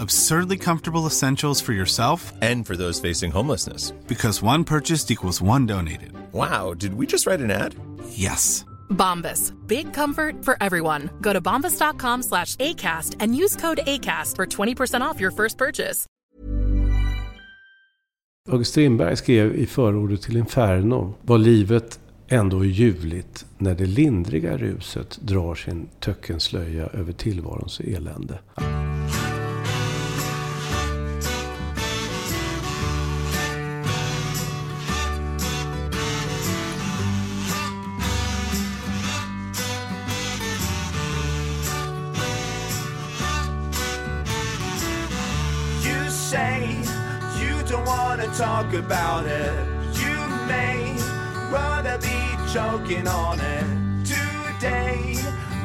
Absurdly comfortable essentials for yourself And for those facing homelessness. because one purchased equals one donated. Wow, did we just write an ad? Yes. Bombas. Big comfort for everyone. Go to bombas.com slash ACAST and use code ACAST for 20% off your first purchase. August Strindberg skrev i förordet till Inferno vad livet ändå är ljuvligt när det lindriga ruset drar sin töckenslöja över tillvarons elände. Talk about it. You may rather be choking on it today,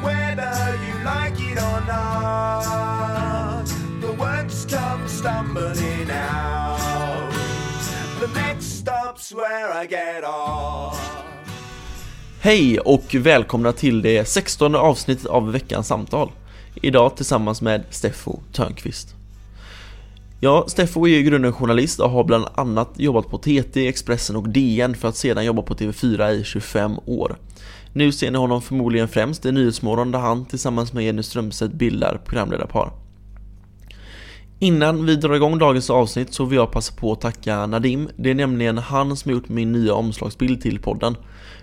whether you like it or not. The words come stumbling out. The next stop's where I get off. Hej och välkomna till det 16 avsnittet av veckans samtal. Idag tillsammans med Steffo Törnqvist. Ja, Steffo är ju i grunden journalist och har bland annat jobbat på TT, Expressen och DN för att sedan jobba på TV4 i 25 år. Nu ser ni honom förmodligen främst i Nyhetsmorgon där han tillsammans med Jenny Strömstedt bildar programledarpar. Innan vi drar igång dagens avsnitt så vill jag passa på att tacka Nadim. Det är nämligen han som har gjort min nya omslagsbild till podden.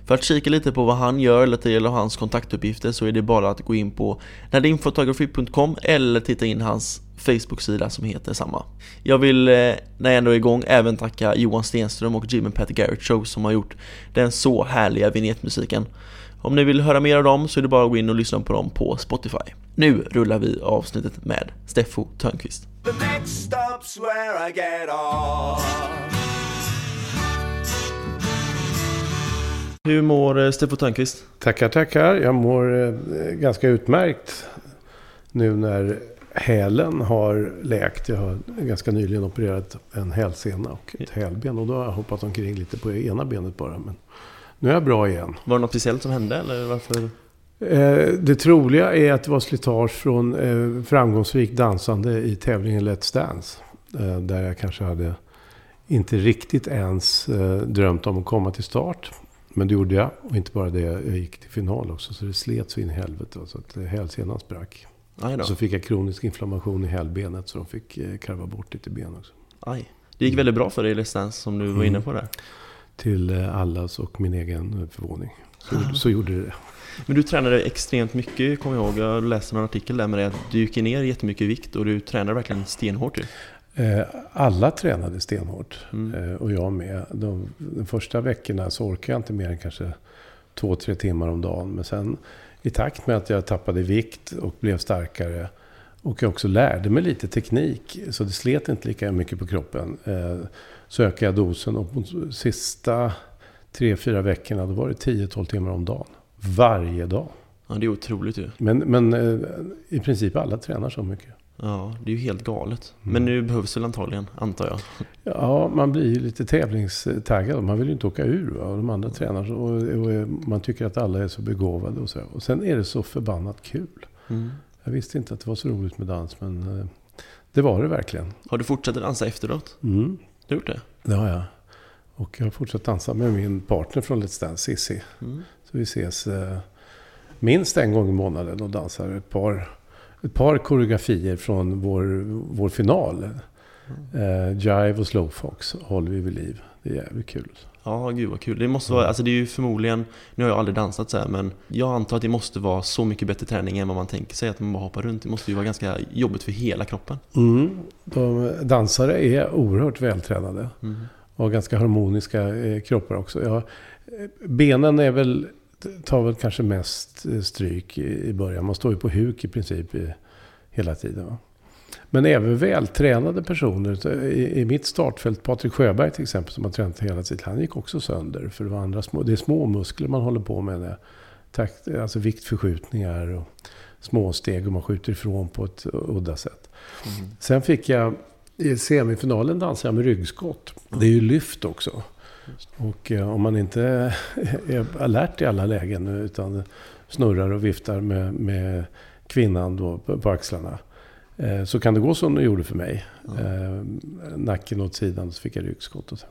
För att kika lite på vad han gör eller till hans kontaktuppgifter så är det bara att gå in på nadimphotography.com eller titta in hans Facebook-sida som heter samma. Jag vill, eh, när jag ändå är igång, även tacka Johan Stenström och Jim and Pat Garrett Show som har gjort den så härliga vignettmusiken. Om ni vill höra mer av dem så är det bara att gå in och lyssna på dem på Spotify. Nu rullar vi avsnittet med Steffo Törnqvist. The next stop's where I get off. Hur mår eh, Steffo Törnqvist? Tackar, tackar. Jag mår eh, ganska utmärkt nu när hälen har läkt. Jag har ganska nyligen opererat en hälsena och ett hälben. Och då har jag hoppat omkring lite på ena benet bara. Men nu är jag bra igen. Var det något speciellt som hände eller varför? Eh, Det troliga är att det var slitage från framgångsrikt dansande i tävlingen Let's Dance. Där jag kanske hade inte riktigt ens drömt om att komma till start. Men det gjorde jag. Och inte bara det, jag gick till final också. Så det slet så in i helvete. Så att eh, hälsenan sprack. Så fick jag kronisk inflammation i hälbenet. Så de fick eh, karva bort lite ben också. Aj. Det gick väldigt bra för dig i Let's Dance som du var inne på där. Till eh, allas och min egen förvåning. Så, så gjorde det det. Men du tränade extremt mycket, kommer jag ihåg. Jag läste en artikel där med dig att du gick ner jättemycket i vikt och du tränade verkligen stenhårt ju. Eh, Alla tränade stenhårt. Mm. Eh, Och jag med. De, de första veckorna så orkade jag inte mer än kanske två, tre timmar om dagen. Men sen i takt med att jag tappade vikt och blev starkare och jag också lärde mig lite teknik, så det slet inte lika mycket på kroppen, eh, så ökade jag dosen. Och på sista tre, fyra veckorna, då var det 10-12 timmar om dagen. Varje dag. Ja, det är otroligt ju. Men, men i princip alla tränar så mycket. Ja, det är ju helt galet. Mm. Men nu behövs väl antagligen, antar jag. Ja, man blir ju lite tävlingstaggad. Man vill ju inte åka ur. Va? De andra tränar så. Och, och man tycker att alla är så begåvade och så. Och sen är det så förbannat kul. Mm. Jag visste inte att det var så roligt med dans, men eh, det var det verkligen. Har du fortsatt dansa efteråt? Mm, Du har gjort det? det har jag. Och jag har fortsatt dansa med min partner från Let's Dance, Cissi. Mm. Så vi ses eh, minst en gång i månaden och dansar ett par, ett par koreografier från vår, vår final. Eh, Jive och Slowfox håller vi vid liv. Det är jävligt kul. Ja, gud vad kul. Det måste vara, alltså det är ju förmodligen, nu har jag aldrig dansat så här, men jag antar att det måste vara så mycket bättre träning än vad man tänker sig, att man bara hoppar runt. Det måste ju vara ganska jobbigt för hela kroppen. Mm. De dansare är oerhört vältränade. Mm. Och ganska harmoniska eh, kroppar också. Ja, benen är väl, tar väl kanske mest eh, stryk i, början. Man står ju på huk i princip i, hela tiden. Va? Men även vältränade personer. I, I mitt startfält, Patrik Sjöberg till exempel, som har tränat hela tiden. Han gick också sönder. För det, var andra små, det är små muskler man håller på med. Det. Takt, alltså viktförskjutningar och små steg och man skjuter ifrån på ett udda sätt. Mm. Sen fick jag i semifinalen dansade jag med ryggskott. Det är ju lyft också. Och eh, om man inte är alert i alla lägen utan snurrar och viftar med, med kvinnan då på, på axlarna. Eh, så kan det gå som det gjorde för mig. Eh, nacken åt sidan så fick jag ryggskott. Och så.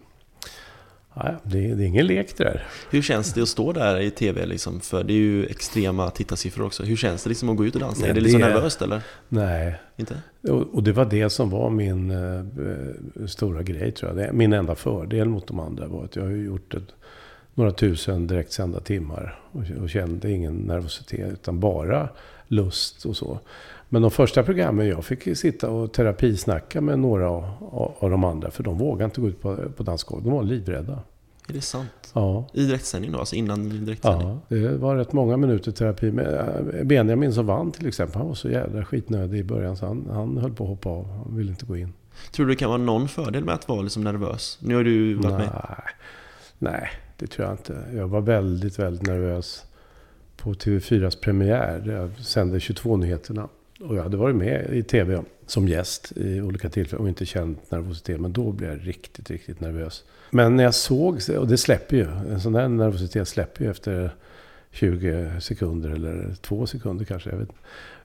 Ja, det, är, det är ingen lek det där. Hur känns det att stå där i TV liksom? För det är ju extrema tittarsiffror också. Hur känns det liksom att gå ut och dansa? Nej, är det liksom det nervöst eller? Nej, Inte? Och, och det var det som var min eh, stora grej tror jag. Min enda fördel mot de andra var att jag har gjort ett, några tusen direktsända timmar. Och, och kände ingen nervositet utan bara lust och så. Men de första programmen, jag fick sitta och terapisnacka med några av, de andra. För de vågade inte gå ut på, på dansgolvet. De var livrädda. Är det sant? Ja. I direktsändning då? Alltså innan direktsändning? Ja, det var rätt många minuter terapi. Eh, Benjamin som vann till exempel, han var så jävla skitnödig i början så han, han höll på att hoppa av. Han ville inte gå in. Tror du det kan vara någon fördel med att vara liksom nervös? Nu har du varit med. Nej, nej, det tror jag inte. Jag var väldigt, väldigt nervös på TV4s premiär. Jag sände 22-nyheterna. Och jag hade varit med i TV som gäst i olika tillfällen och inte känt nervositet. Men då blev jag riktigt, riktigt nervös. Men när jag såg, och det släpper ju. En sån där nervositet släpper ju efter 20 sekunder eller två sekunder kanske. Jag vet.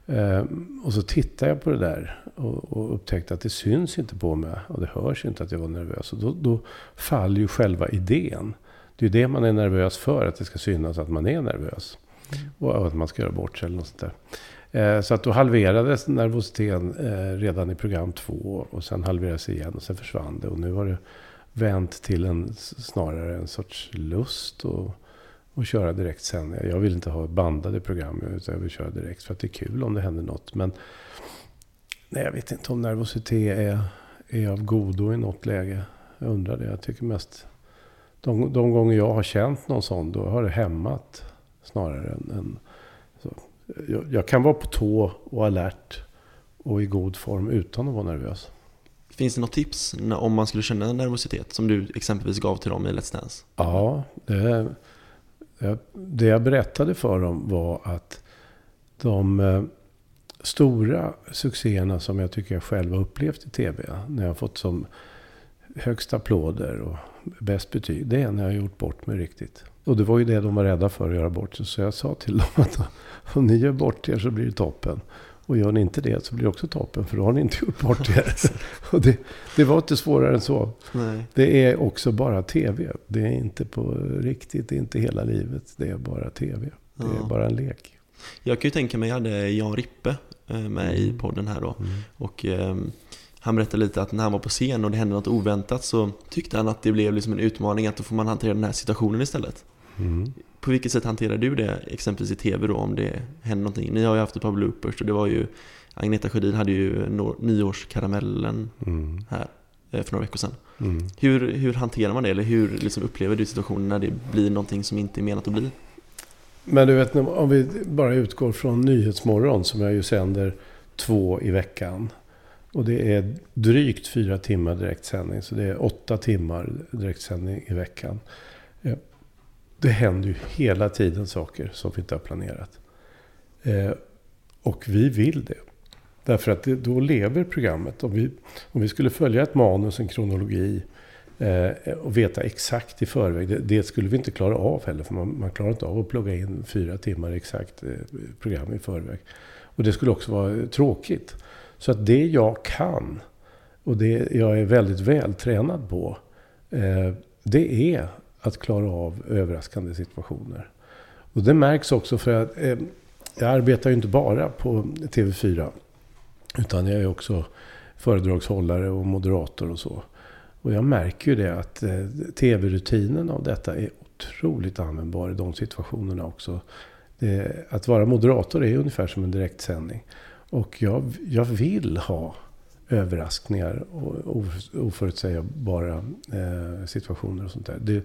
Ehm, Och så tittade jag på det där och, och upptäckte att det syns inte på mig. Och det hörs inte att jag var nervös. Och då, då faller ju själva idén. Det är ju det man är nervös för, att det ska synas att man är nervös. Och att man ska göra bort sig eller något sånt där. Eh, så att då halverades nervositeten eh, redan i program två. Och sen halverades det igen och sen försvann det. Och nu har det vänt till en, snarare en sorts lust och, och köra direktsändningar. Jag vill inte ha bandade program utan jag vill köra direkt för att det är kul om det händer något. Men nej, jag vet inte om nervositet är, är av godo i något läge. Jag undrar det. Jag tycker mest de, de gånger jag har känt någon sån, då har det hämmat snarare än... än. Jag, jag kan vara på tå och alert och i god form utan att vara nervös. Finns det något tips om man skulle känna nervositet som du exempelvis gav till dem i Let's Dance? Ja, det, det, det jag berättade för dem var att de eh, stora succéerna som jag tycker jag själv har upplevt i tv, när jag har fått som högst applåder och bäst betyg, det är när jag har gjort bort mig riktigt. Och det var ju det de var rädda för att göra bort sig. Så jag sa till dem att om ni gör bort er så blir det toppen. Och gör ni inte det så blir det också toppen, för då har ni inte gjort bort er. och det, det var inte svårare än så. Nej. Det är också bara tv. Det är inte på riktigt, det är inte hela livet. Det är bara tv. Det är bara en lek. Jag kan ju tänka mig, jag hade Jan Rippe eh, med i Mm. podden här då. Och ehm, han berättade lite att när han var på scen och det hände något oväntat så tyckte han att det blev liksom en utmaning att då får man hantera den här situationen istället. Mm. På vilket sätt hanterar du det exempelvis i tv då om det händer någonting? Ni har ju haft ett par bloopers och det var ju Agneta Sjödin hade ju nyårskaramellen Mm. här eh, för några veckor sedan. Mm. Hur, hur hanterar man det? Eller hur liksom upplever du situationen när det blir någonting som inte är menat att bli? Men du vet, om vi bara utgår från Nyhetsmorgon som jag ju sänder två i veckan. Och det är drygt fyra timmar direktsändning. Så det är åtta timmar direktsändning i veckan. Det händer ju hela tiden saker som vi inte har planerat. Eh, Och vi vill det. Därför att det, då lever programmet. Om vi, om vi skulle följa ett manus, en kronologi eh, och veta exakt i förväg. Det, det skulle vi inte klara av heller. För man, man klarar inte av att plugga in fyra timmar exakt eh, program i förväg. Och det skulle också vara eh, tråkigt. Så att det jag kan och det jag är väldigt vältränad på. Eh, det är att klara av överraskande situationer. Och det märks också för att eh, jag arbetar ju inte bara på TV4. Utan jag är också föredragshållare och moderator och så. Och jag märker ju det att eh, tv-rutinen av detta är otroligt användbar i de situationerna också. Det, att vara moderator är ungefär som en direktsändning. Och jag, jag vill ha överraskningar och oförutsägbara eh, situationer och sånt där. Det,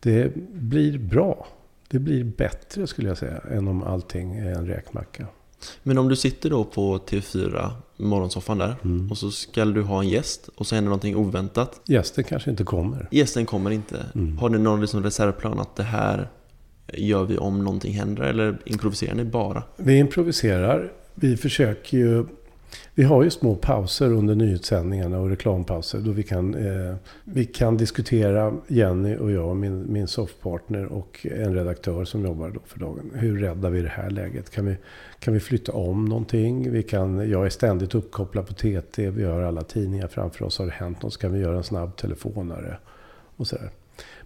det blir bra. Det blir bättre skulle jag säga än om allting är en räkmacka. Men om du sitter då på TV4, morgonsoffan där, Mm. och så ska du ha en gäst och så händer någonting oväntat. Gästen kanske inte kommer. Gästen kommer inte. Mm. Har ni någon liksom reservplan att det här gör vi om någonting händer? Eller improviserar ni bara? Vi improviserar. Vi försöker ju... Vi har ju små pauser under nyhetssändningarna och reklampauser då vi kan, eh, vi kan diskutera, Jenny och jag, min, min softpartner och en redaktör som jobbar då för dagen. Hur räddar vi det här läget? Kan vi, kan vi flytta om någonting? Vi kan, jag är ständigt uppkopplad på TT, vi har alla tidningar framför oss. Har det hänt något så kan vi göra en snabb telefonare. Och sådär.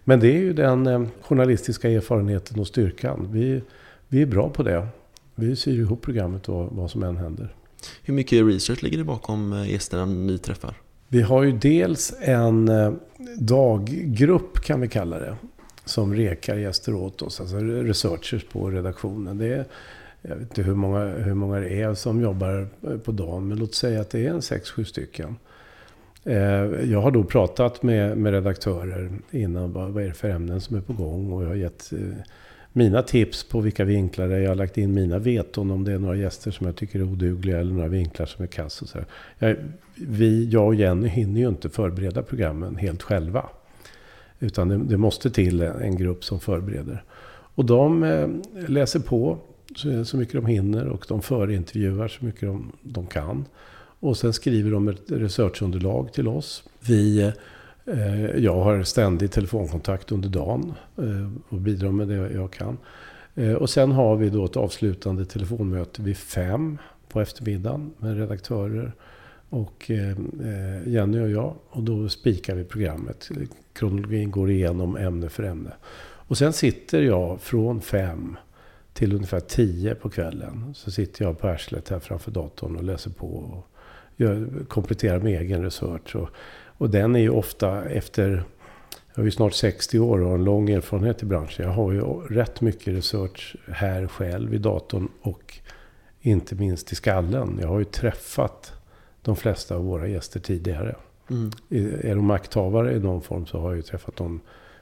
Men det är ju den eh, journalistiska erfarenheten och styrkan. Vi, vi är bra på det. Vi syr ihop programmet och vad som än händer. Hur mycket research ligger det bakom eh, gästerna ni träffar? Vi har ju dels en eh, daggrupp kan vi kalla det. Som rekar gäster åt oss. Alltså researchers på redaktionen. Det är, jag vet inte hur många, hur många det är som jobbar eh, på dagen. Men låt säga att det är en sex sju stycken. Jag har då pratat med, med redaktörer innan. Vad, vad är det för ämnen som är på gång? Och jag har gett eh, mina tips på vilka vinklar. Jag har lagt in mina veton om det är några gäster som jag tycker är odugliga. Eller några vinklar som är kass och så. Jag, vi, jag och Jenny hinner ju inte förbereda programmen helt själva. Utan det, det måste till en, en grupp som förbereder. Och de eh, läser på så, så mycket de hinner och de förintervjuar så mycket de, de kan. Och sen skriver de ett researchunderlag till oss. Vi, eh, Eh, jag har ständig telefonkontakt under dagen eh, och bidrar med det jag kan. Eh, och sen har vi då ett avslutande telefonmöte vid fem på eftermiddagen med redaktörer och Jenny och jag. Och då spikar vi programmet. Kronologin går igenom ämne för ämne. Och sen sitter jag från fem till ungefär tio på kvällen. Så sitter jag på arslet här framför datorn och läser på. Och kompletterar med egen research. Och, och den är ju ofta efter... Jag är ju snart 60 år och har en lång erfarenhet i branschen. Jag har ju rätt mycket research här själv i datorn och inte minst i skallen. Jag har ju träffat de flesta av våra gäster tidigare. Mm. Är de makthavare i någon form så har jag ju träffat dem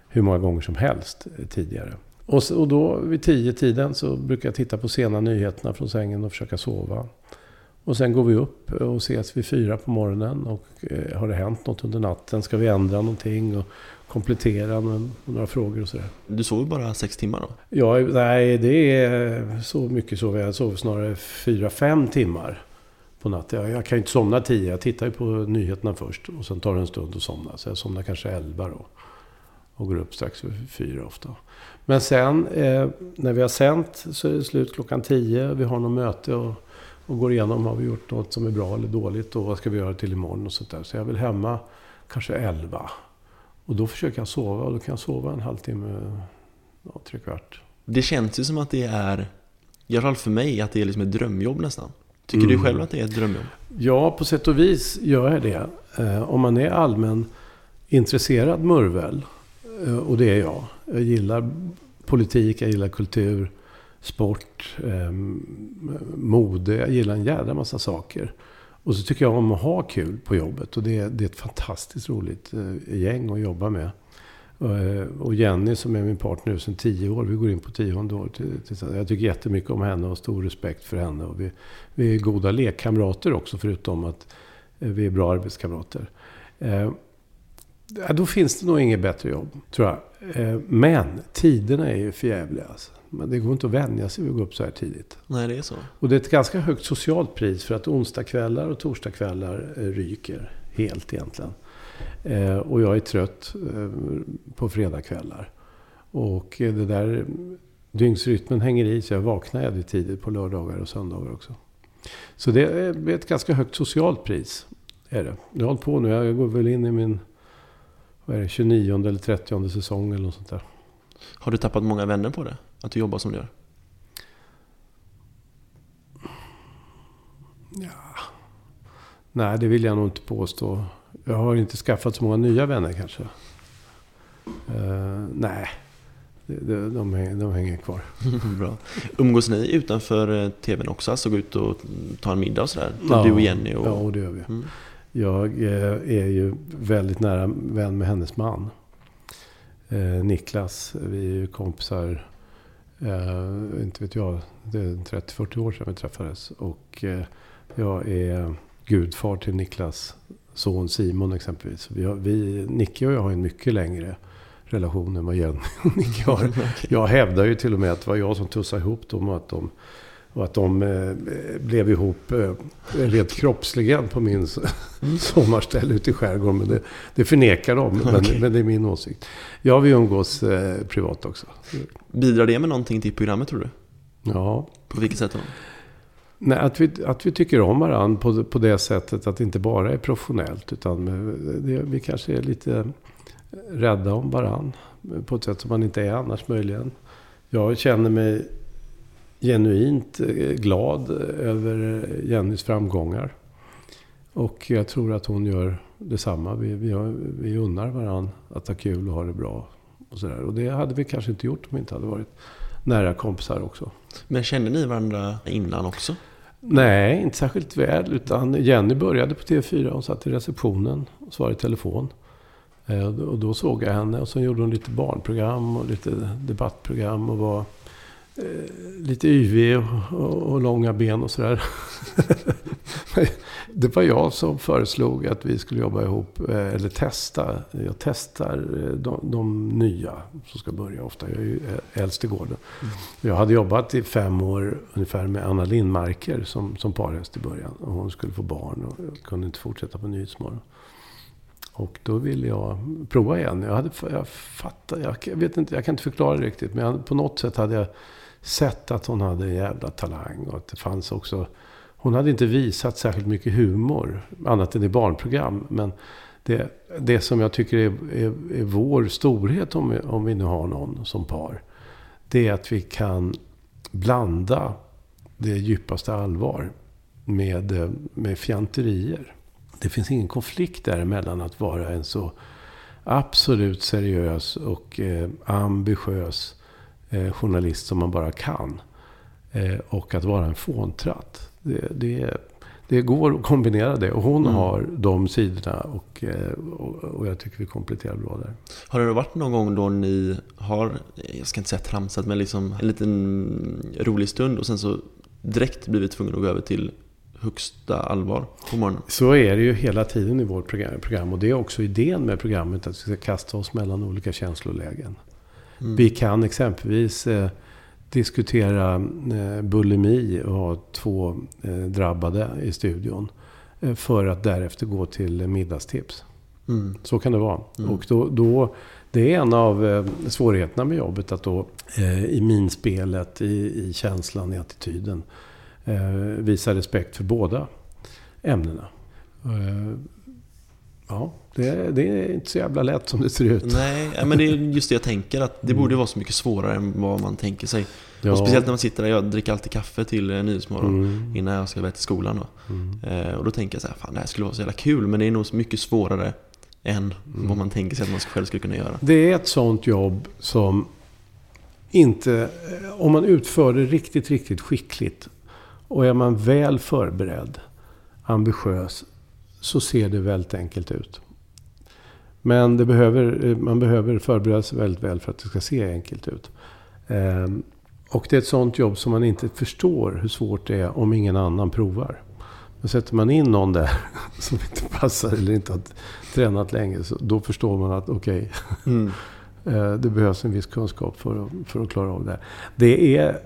hur många gånger som helst tidigare. Och, så, och då vid tio tiden så brukar jag titta på sena nyheterna från sängen och försöka sova. Och sen går vi upp och ses vid fyra på morgonen. Och eh, har det hänt något under natten? Ska vi ändra någonting? Och komplettera med några frågor och sådär. Du sover bara sex timmar då? Ja, nej, det är så mycket sover jag. Jag sover snarare fyra, fem timmar på natten. Jag, jag kan ju inte somna tio. Jag tittar ju på nyheterna först. Och sen tar det en stund att somna. Så jag somnar kanske elva då. Och går upp strax över fyra ofta. Men sen eh, när vi har sänt så är det slut klockan tio. Vi har något möte och, och går igenom. Har vi gjort något som är bra eller dåligt? Och vad ska vi göra till imorgon? Och sånt där. Så jag vill hemma kanske elva. Och då försöker jag sova. Och då kan jag sova en halvtimme, ja, tre kvart. Det känns ju som att det är, i alla fall för mig, att det är liksom ett drömjobb nästan. Tycker Mm. du själv att det är ett drömjobb? Ja, på sätt och vis gör jag det. Eh, om man är allmän intresserad murvel, eh, och det är jag. Jag gillar politik, jag gillar kultur, sport, eh, mode. Jag gillar en jävla massa saker. Och så tycker jag om att ha kul på jobbet. Och det, är- det är ett fantastiskt roligt eh, gäng att jobba med. Eh, Och Jenny som är min partner nu sedan tio år. Vi går in på tionde år. till- tillsammans. Jag tycker jättemycket om henne och har stor respekt för henne. Och vi, vi är goda lekkamrater också förutom att eh, vi är bra arbetskamrater. Eh, då finns det nog inget bättre jobb, tror jag. Eh, men tiderna är ju förjävliga. Alltså. Men det går inte att vänja sig vid att gå upp så här tidigt. Nej, det är så. Och det är ett ganska högt socialt pris för att onsdagskvällar och torsdagskvällar eh, ryker helt egentligen. Eh, och jag är trött eh, på fredagskvällar. Och det där dygnsrytmen hänger i så jag vaknar jävligt tidigt på lördagar och söndagar också. Så det är ett ganska högt socialt pris. Är det. Jag har hållit på nu, jag går väl in i min vad är det, 29 eller 30 säsong eller något sånt där. Har du tappat många vänner på det? Att du jobbar som du gör? Nej, det vill jag nog inte påstå. Jag har inte skaffat så många nya vänner kanske. Eh, nej, de, de, de, hänger, kvar. Bra. Umgås ni utanför eh, TVn också? Alltså gå ut och ta en middag och sådär? Du och Jenny? Och... Ja, och det gör vi. Mm. Jag eh, är ju väldigt nära vän med hennes man. Niklas. Vi är ju kompisar. Eh, inte vet jag. Det är 30-40 år sedan vi träffades. Och eh, jag är gudfar till Niklas son Simon exempelvis. Vi har, vi, Nicke och jag har en mycket längre relation än vad Jenny och Nicke har. Jag hävdar ju till och med att det var jag som tussade ihop dem och att de, och att de eh, blev ihop eh, rent kroppsligen på min s- sommarställe ute i skärgården. Men det, det förnekar de, men, Okej. men det är min åsikt. Ja, vi umgås eh, privat också. Bidrar det med någonting till programmet tror du? Ja, På vilket sätt då? Nej, att, vi, att vi tycker om varandra på, på det sättet att det inte bara är professionellt. Utan det, vi kanske är lite rädda om varandra. På ett sätt som man inte är annars möjligen. Jag känner mig genuint eh, glad över Jennys framgångar. Och jag tror att hon gör detsamma. Vi, vi, har, vi unnar varandra att ha kul och ha det bra. Och, så där. och det hade vi kanske inte gjort om vi inte hade varit nära kompisar också. Men kände ni varandra innan också? Nej, inte särskilt väl. Utan Jenny började på TV4. Hon satt i receptionen och svarade i telefon. Eh, Och då såg jag henne och så gjorde hon lite barnprogram och lite debattprogram och var eh, lite yvig och, och, och långa ben och sådär. Det var jag som föreslog att vi skulle jobba ihop, eh, eller testa. Jag testar eh, de, de nya som ska börja ofta. Jag är ju eh, äldst i gården. Jag hade jobbat i fem år ungefär med Anna Lindmarker som, som parhäst i början. Och hon skulle få barn och jag kunde inte fortsätta på Nyhetsmorgon. Och då ville jag prova igen. Jag, hade, jag fattar, jag, jag vet inte, jag kan inte förklara det riktigt. Men jag, på något sätt hade jag sett att hon hade en jävla talang. Och att det fanns också... Hon hade inte visat särskilt mycket humor. Annat än i barnprogram. Men det, det som jag tycker är, är, är vår storhet om vi, om vi nu har någon som par. Det är att vi kan blanda det djupaste allvar med, med fjanterier. Det finns ingen konflikt däremellan att vara en så absolut seriös och eh, ambitiös eh, journalist som man bara kan. Eh, och att vara en fåntratt. Det, det, det går att kombinera det. Och hon Mm. har de sidorna och, eh, och, och jag tycker vi kompletterar bra där. Har det varit någon gång då ni har, jag ska inte säga tramsat, men liksom en liten rolig stund och sen så direkt blivit tvungen att gå över till högsta allvar på morgonen? Så är det ju hela tiden i vårt program- program. Och det är också idén med programmet att vi ska kasta oss mellan olika känslolägen. Mm. Vi kan exempelvis eh, diskutera eh, bulimi och ha två eh, drabbade i studion. Eh, för att därefter gå till middagstips. Mm. Så kan det vara. Mm. Och då, då, det är en av eh, svårigheterna med jobbet. Att då eh, i minspelet, i, i känslan, i attityden visa respekt för båda ämnena. Ja, det, det är inte så jävla lätt som det ser ut. Nej, men det är just det jag tänker att det borde vara så mycket svårare än vad man tänker sig. Ja. Och speciellt när man sitter där, jag dricker alltid kaffe till eh, Nyhetsmorgon Mm. innan jag ska iväg till skolan. Då. Mm. Eh, och då tänker jag så här, fan det här skulle vara så jävla kul, men det är nog så mycket svårare än vad man tänker sig att man själv skulle kunna göra. Det är ett sånt jobb som inte... eh, Om man utför det riktigt, riktigt skickligt och är man väl förberedd, ambitiös, så ser det väldigt enkelt ut. Men det behöver, eh, man behöver förbereda sig väldigt väl för att det ska se enkelt ut. Ehm, Och det är ett sånt jobb som man inte förstår hur svårt det är om ingen annan provar. Men sätter man in någon där som inte passar eller inte har tränat länge, så då förstår man att okej, Mm. Eh, Det behövs en viss kunskap för att, för att klara av det här. Det är,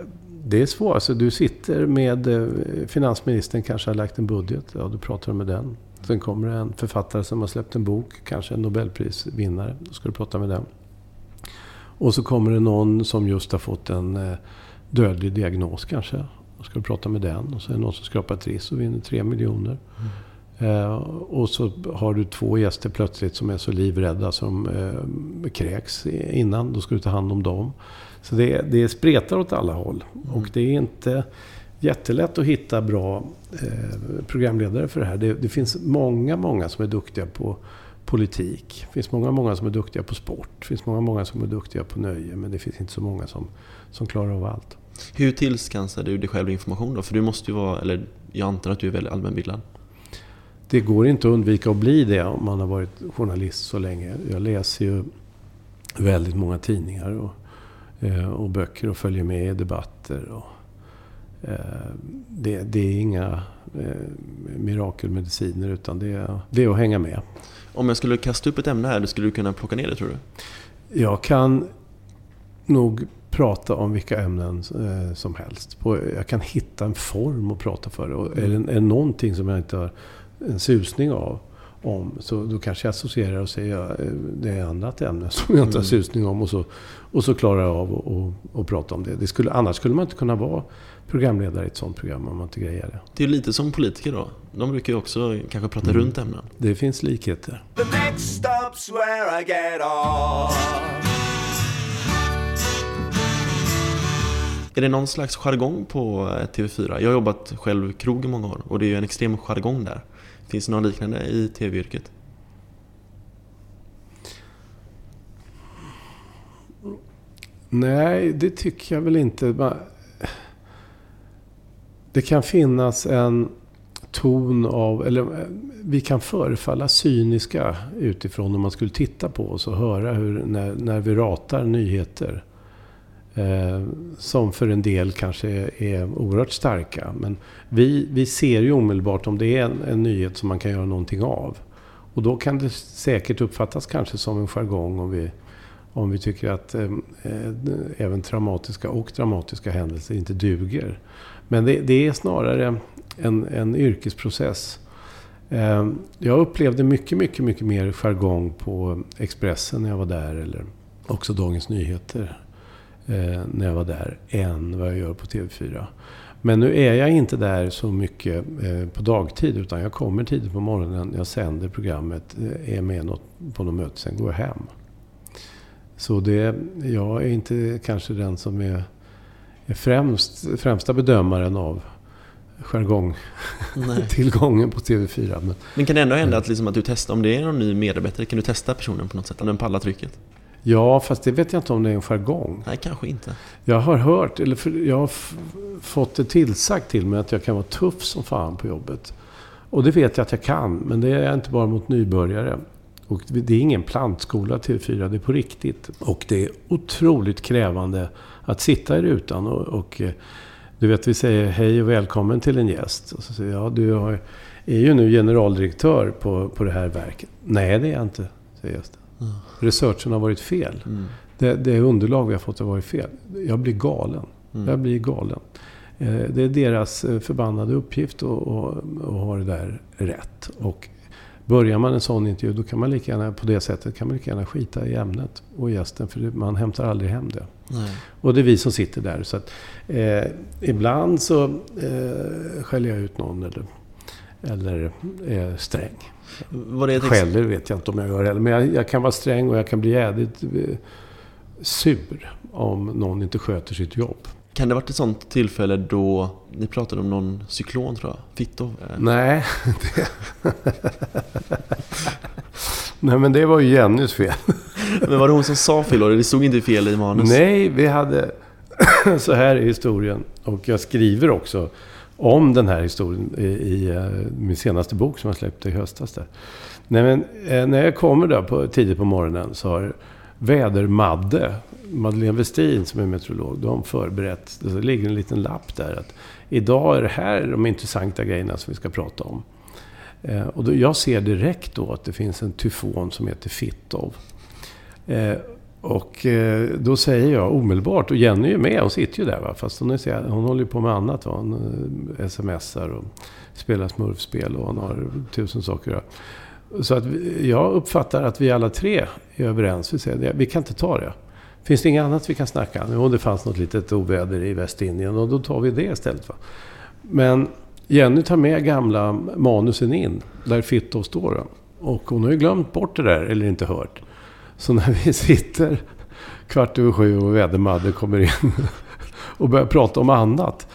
det är svårt. Alltså, du sitter med eh, finansministern, kanske har lagt en budget. Ja, du pratar med den. Sen kommer det en författare som har släppt en bok, kanske en Nobelprisvinnare. Då ska du prata med den. Och så kommer det någon som just har fått en eh, dödlig diagnos kanske. Då ska du prata med den. Och så är det någon som skrapar triss och vinner tre miljoner. Eh, och så har du två gäster plötsligt som är så livrädda som eh, kräks innan. Då ska du ta hand om dem. Så det, det spretar åt alla håll. Mm. Och det är inte jättelätt att hitta bra eh, programledare för det här. Det, det finns många, många som är duktiga på politik. Det finns många, många som är duktiga på sport. Det finns många, många som är duktiga på nöje. Men det finns inte så många som, som klarar av allt. Hur tillskansar du dig själv information då? För du måste ju vara, eller jag antar att du är väldigt allmänbildad. Det går inte att undvika att bli det om man har varit journalist så länge. Jag läser ju väldigt många tidningar och, eh, och böcker och följer med i debatter. Och, det, det är inga eh, mirakelmediciner utan det är, det är att hänga med. Om jag skulle kasta upp ett ämne här, skulle du kunna plocka ner det tror du? Jag kan nog prata om vilka ämnen eh, som helst. Jag kan hitta en form att prata för. Är, det, är det någonting som jag inte har en susning av om, så då kanske jag associerar och säger att det är ett annat ämne som jag inte har susning om. Och så, och så klarar jag av att prata om det. det skulle, annars skulle man inte kunna vara programledare i ett sånt program om man inte grejer det. Det är lite som politiker då. De brukar ju också kanske prata Mm. runt ämnen. Det finns likheter. The next stop's where I get off. Är det någon slags jargong på eh, TV4? Jag har jobbat själv krog i många år och det är ju en extrem jargong där. Finns det något liknande i TV-yrket? Nej, det tycker jag väl inte. Det kan finnas en ton av, eller eh, vi kan förefalla cyniska utifrån om man skulle titta på oss och höra hur, när, när vi ratar nyheter. Eh, som för en del kanske är, är oerhört starka. Men vi, vi ser ju omedelbart om det är en, en nyhet som man kan göra någonting av. Och då kan det säkert uppfattas kanske som en jargong om vi, om vi tycker att eh, eh, även traumatiska och dramatiska händelser inte duger. Men det, det är snarare en, en yrkesprocess. Ehm, jag upplevde mycket, mycket, mycket mer jargong på Expressen när jag var där. Eller också Dagens Nyheter eh, när jag var där. Än vad jag gör på TV4. Men nu är jag inte där så mycket eh, på dagtid. Utan jag kommer tidigt på morgonen. Jag sänder programmet. Eh, är med något, på något möte. Sen går jag hem. Så det, jag är inte kanske den som är främst, främsta bedömaren av jargong, Nej. tillgången på TV4. Men Men kan det ändå hända att, liksom att du testar, om det är någon ny medarbetare, kan du testa personen på något sätt? Om den pallar trycket? ja, fast det vet jag inte om det är en jargong. Nej, kanske inte. Jag har hört, eller för, jag har fått det tillsagt till mig att jag kan vara tuff som fan på jobbet. Och det vet jag att jag kan, men det är jag inte bara mot nybörjare. Och det är ingen plantskola till fyra, det är på riktigt. Och det är otroligt krävande att sitta i rutan och, och eh, du vet, vi säger hej och välkommen till en gäst. Och så säger jag, ja, du har, är ju nu generaldirektör på, på det här verket. Nej, det är jag inte, säger gästen. Researchen har varit fel. Mm. Det, det underlag vi har fått har varit fel. Jag blir galen. Mm. Jag blir galen. Eh, Det är deras eh, förbannade uppgift att, ha det där rätt. Och börjar man en sån intervju, då kan man lika gärna, på det sättet kan man lika gärna skita i ämnet och gästen. För man hämtar aldrig hem det. Nej. Och det är vi som sitter där. Så att, eh, ibland så eh, skäller jag ut någon eller, eller är sträng. Var det Skäller vet jag inte om jag gör heller. Men jag, jag kan vara sträng och jag kan bli jävligt eh, sur om någon inte sköter sitt jobb. Kan det ha varit ett sånt tillfälle då ni pratade om någon cyklon tror jag? Fitto? Nej, det... Nej men det var ju Jennys fel. Men var det hon som sa fel då? Det stod inte fel i manus? Nej, vi hade... så här är historien. Och jag skriver också om den här historien i, i eh, min senaste bok som jag släppte i höstas. Där. Nej, men, eh, när jag kommer där på, tidigt på morgonen så har Väder-Madde, Madeleine Westin som är meteorolog, de har förberett. Det ligger en liten lapp där att idag är det här de intressanta grejerna som vi ska prata om. Eh, och då, jag ser direkt då att det finns en tyfon som heter Fittov. Eh, och eh, då säger jag omedelbart, och Jenny är ju med, hon sitter ju där va, fast hon, är, hon håller ju på med annat. Va? Hon eh, smsar och spelar smurfspel och hon har tusen saker att göra. Så att vi, jag uppfattar att vi alla tre är överens. Vi säger det, vi kan inte ta det. Finns det inget annat vi kan snacka? om? Jo, det fanns något litet oväder i Västindien och då tar vi det istället. Va? Men Jenny tar med gamla manusen in, där Fittov står. Och hon har ju glömt bort det där, eller inte hört. Så när vi sitter kvart över sju och vädermadde kommer in och börjar prata om annat.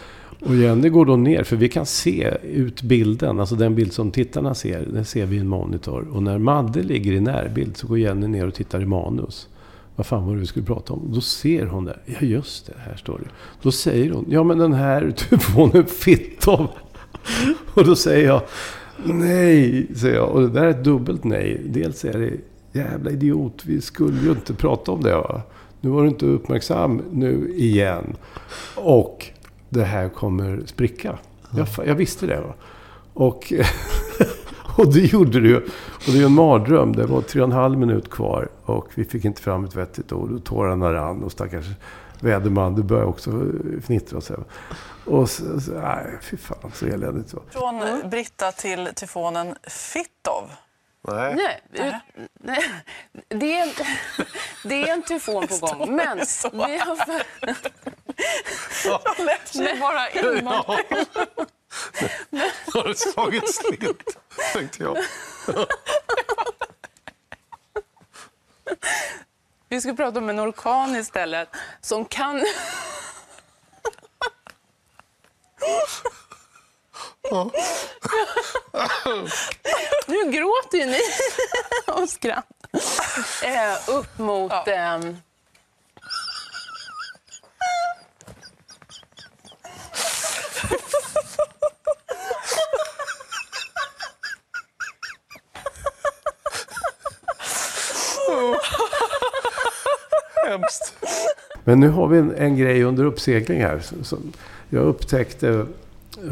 Och Jenny går då ner, för vi kan se ut bilden, alltså den bild som tittarna ser, den ser vi i en monitor. Och när Madde ligger i närbild så går Jenny ner och tittar i manus. Vad fan var det vi skulle prata om? Då ser hon det. Ja, just det, här står det. Då säger hon, ja men den här telefonen Fittov. Och då säger jag, nej, säger jag. Och det där är ett dubbelt nej. Dels är det, jävla idiot, vi skulle ju inte prata om det va. Nu var du inte uppmärksam nu igen. Och det här kommer spricka. Jag, jag visste det. Va? Och, och det gjorde det ju. Och det är en mardröm. Det var tre och en halv minut kvar. Och vi fick inte fram ett vettigt ord. Och tårarna rann. Och stackars väderman, du började också fnittra. Och, så. och så, så, nej, fy fan så eländigt så. Från Britta till tyfonen Fittov. Nej, ut, nej. Det, är en, det är en tyfon på gång. Men vi har... Jag lät mig bara in. Har det slagit slint, tänkte jag. Vi ska prata om en orkan istället som kan... Nu gråter ju ni av skratt. Eh, upp mot... ehm, Hemskt. Men nu har vi en, en grej under uppsegling här. Som, som jag upptäckte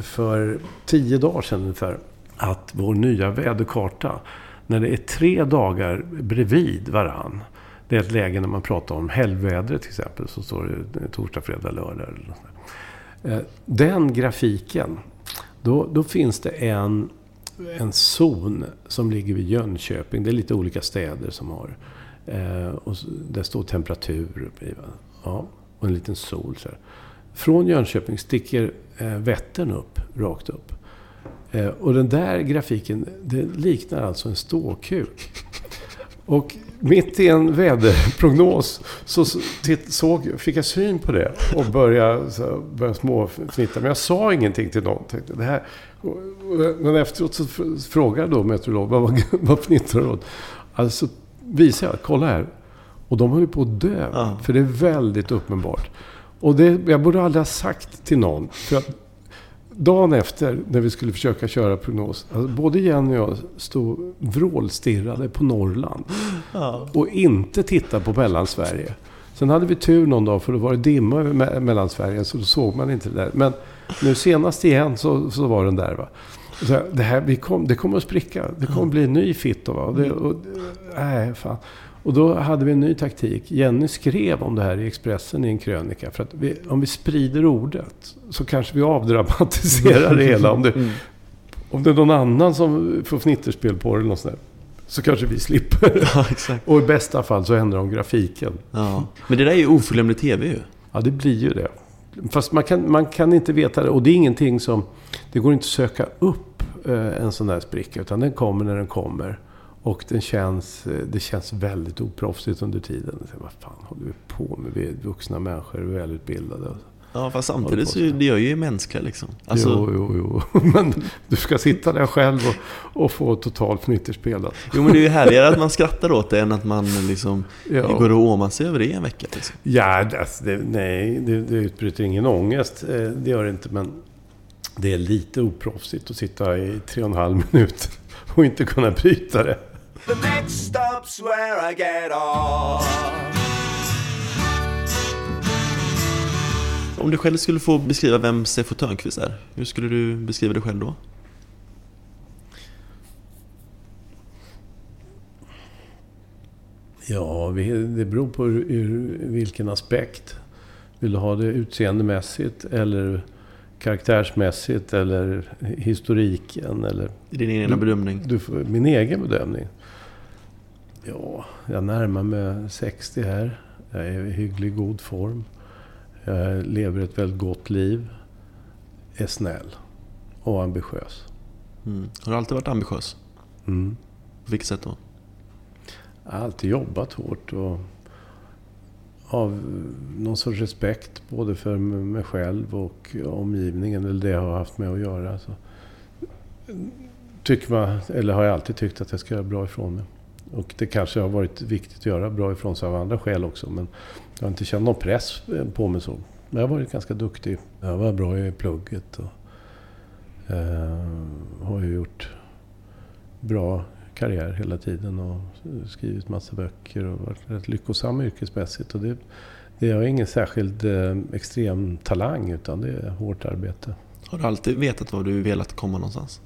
för tio dagar sedan ungefär. Att vår nya väderkarta, när det är tre dagar bredvid varann. Det är ett läge när man pratar om helgvädret till exempel. Så står det torsdag, fredag, lördag. Eller något där. Eh, den grafiken, då, då finns det en, en zon som ligger vid Jönköping. Det är lite olika städer som har. Eh, och där står temperatur Ja, och en liten sol. Så här. Från Jönköping sticker eh, Vättern upp, rakt upp. Eh, och den där grafiken, det liknar alltså en ståkuk. Och mitt i en väderprognos så såg, fick jag syn på det och började, så, började småfnitta. Men jag sa ingenting till någon. Tänkte, det här, men efteråt så frågade jag då meteorologen, vad, vad fnittrar du åt? Alltså visade jag, kolla här. Och de höll på att dö. Ja. För det är väldigt uppenbart. Och det, jag borde aldrig ha sagt till någon. För att dagen efter, när vi skulle försöka köra prognos. Alltså både Jenny och jag stod vrålstirrade på Norrland. Ja. Och inte tittade på Mellansverige. Sen hade vi tur någon dag för då var det dimma över Me- Mellansverige. Så då såg man inte det där. Men nu senast igen så, så var den där. Va? Så det, här, vi kom, det kommer att spricka. Det kommer att bli en ny Fitto. Va? Och det, och, nej, fan. Och då hade vi en ny taktik. Jenny skrev om det här i Expressen i en krönika. För att vi, om vi sprider ordet så kanske vi avdramatiserar det hela. Om det, om det är någon annan som får fnitterspel på det eller något sånt där, så kanske vi slipper. Ja. Och i bästa fall så ändrar de grafiken. Ja. Men det där är ju oförglömlig TV ju. Ja, det blir ju det. Fast man kan, man kan inte veta det. Och det är ingenting som... Det går inte att söka upp eh, en sån där spricka. Utan den kommer när den kommer. Och den känns, eh, det känns väldigt oproffsigt under tiden. Så, vad fan håller vi på med? Vi är vuxna människor, vi är välutbildade. Ja, fast samtidigt så det gör ju mänskliga liksom. Alltså, Jo, jo, jo. Men du ska sitta där själv och, och få totalt fnitterspel. alltså. Jo men det är ju härligare att man skrattar åt det än att man liksom Ja. går och åmar sig över det en vecka. Liksom. Ja, det, alltså, det, nej, det, det utbryter ingen ångest. Eh, Det gör det inte, men det är lite oproffsigt att sitta i tre och en halv minut och inte kunna bryta det. The next stop's where I get off. Om du själv skulle få beskriva vem Sefo Törnqvist är, hur skulle du beskriva dig själv då? Ja, det beror på ur, vilken aspekt. Vill du ha det utseendemässigt eller karaktärsmässigt eller historiken eller... Din egen bedömning? Du, min egen bedömning? Ja, jag närmar mig 60 här. Jag är i hygglig god form. Jag lever ett väldigt gott liv. Är snäll. och ambitiös. Mm. Har du alltid varit ambitiös? Mm. På vilket sätt då? Jag har alltid jobbat hårt och av någon sorts respekt både för mig själv och omgivningen, eller det jag har haft med att göra. Så tycker man, eller har jag alltid tyckt att jag ska göra bra ifrån mig. Och det kanske har varit viktigt att göra bra ifrån sig av andra skäl också. Men jag har inte känt någon press på mig så. Men jag har varit ganska duktig. Jag var bra i plugget och eh, har ju gjort bra karriär hela tiden och skrivit massa böcker och varit rätt lyckosam yrkesmässigt. Och det, det är ingen särskild eh, extrem talang utan det är hårt arbete. Har du alltid vetat var du velat komma någonstans?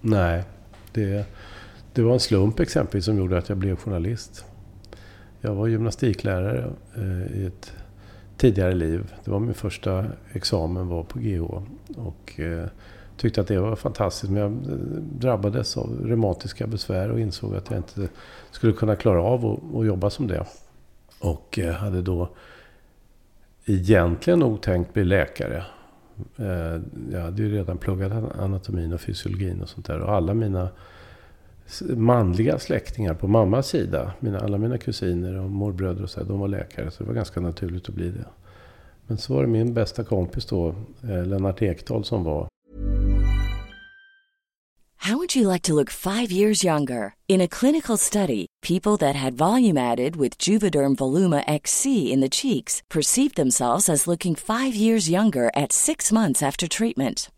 Nej, det, det var en slump exempelvis som gjorde att jag blev journalist. Jag var gymnastiklärare eh, i ett tidigare liv. Det var min första examen var på GH. Och eh, tyckte att det var fantastiskt. Men jag eh, drabbades av reumatiska besvär och insåg att jag inte skulle kunna klara av att, jobba som det. Och hade då egentligen nog tänkt bli läkare. Jag hade ju redan pluggat anatomin och fysiologin och sånt där. Och alla mina manliga släktingar på mammas sida, mina, alla mina kusiner och morbröder och så, de var läkare. Så det var ganska naturligt att bli det. Men så var det min bästa kompis då, eh, Lennart Ekdahl, som var. How would you like to look five years younger? In a clinical study, people that had volume added with Juvederm Voluma XC in the cheeks perceived themselves as looking five years younger at six months after treatment.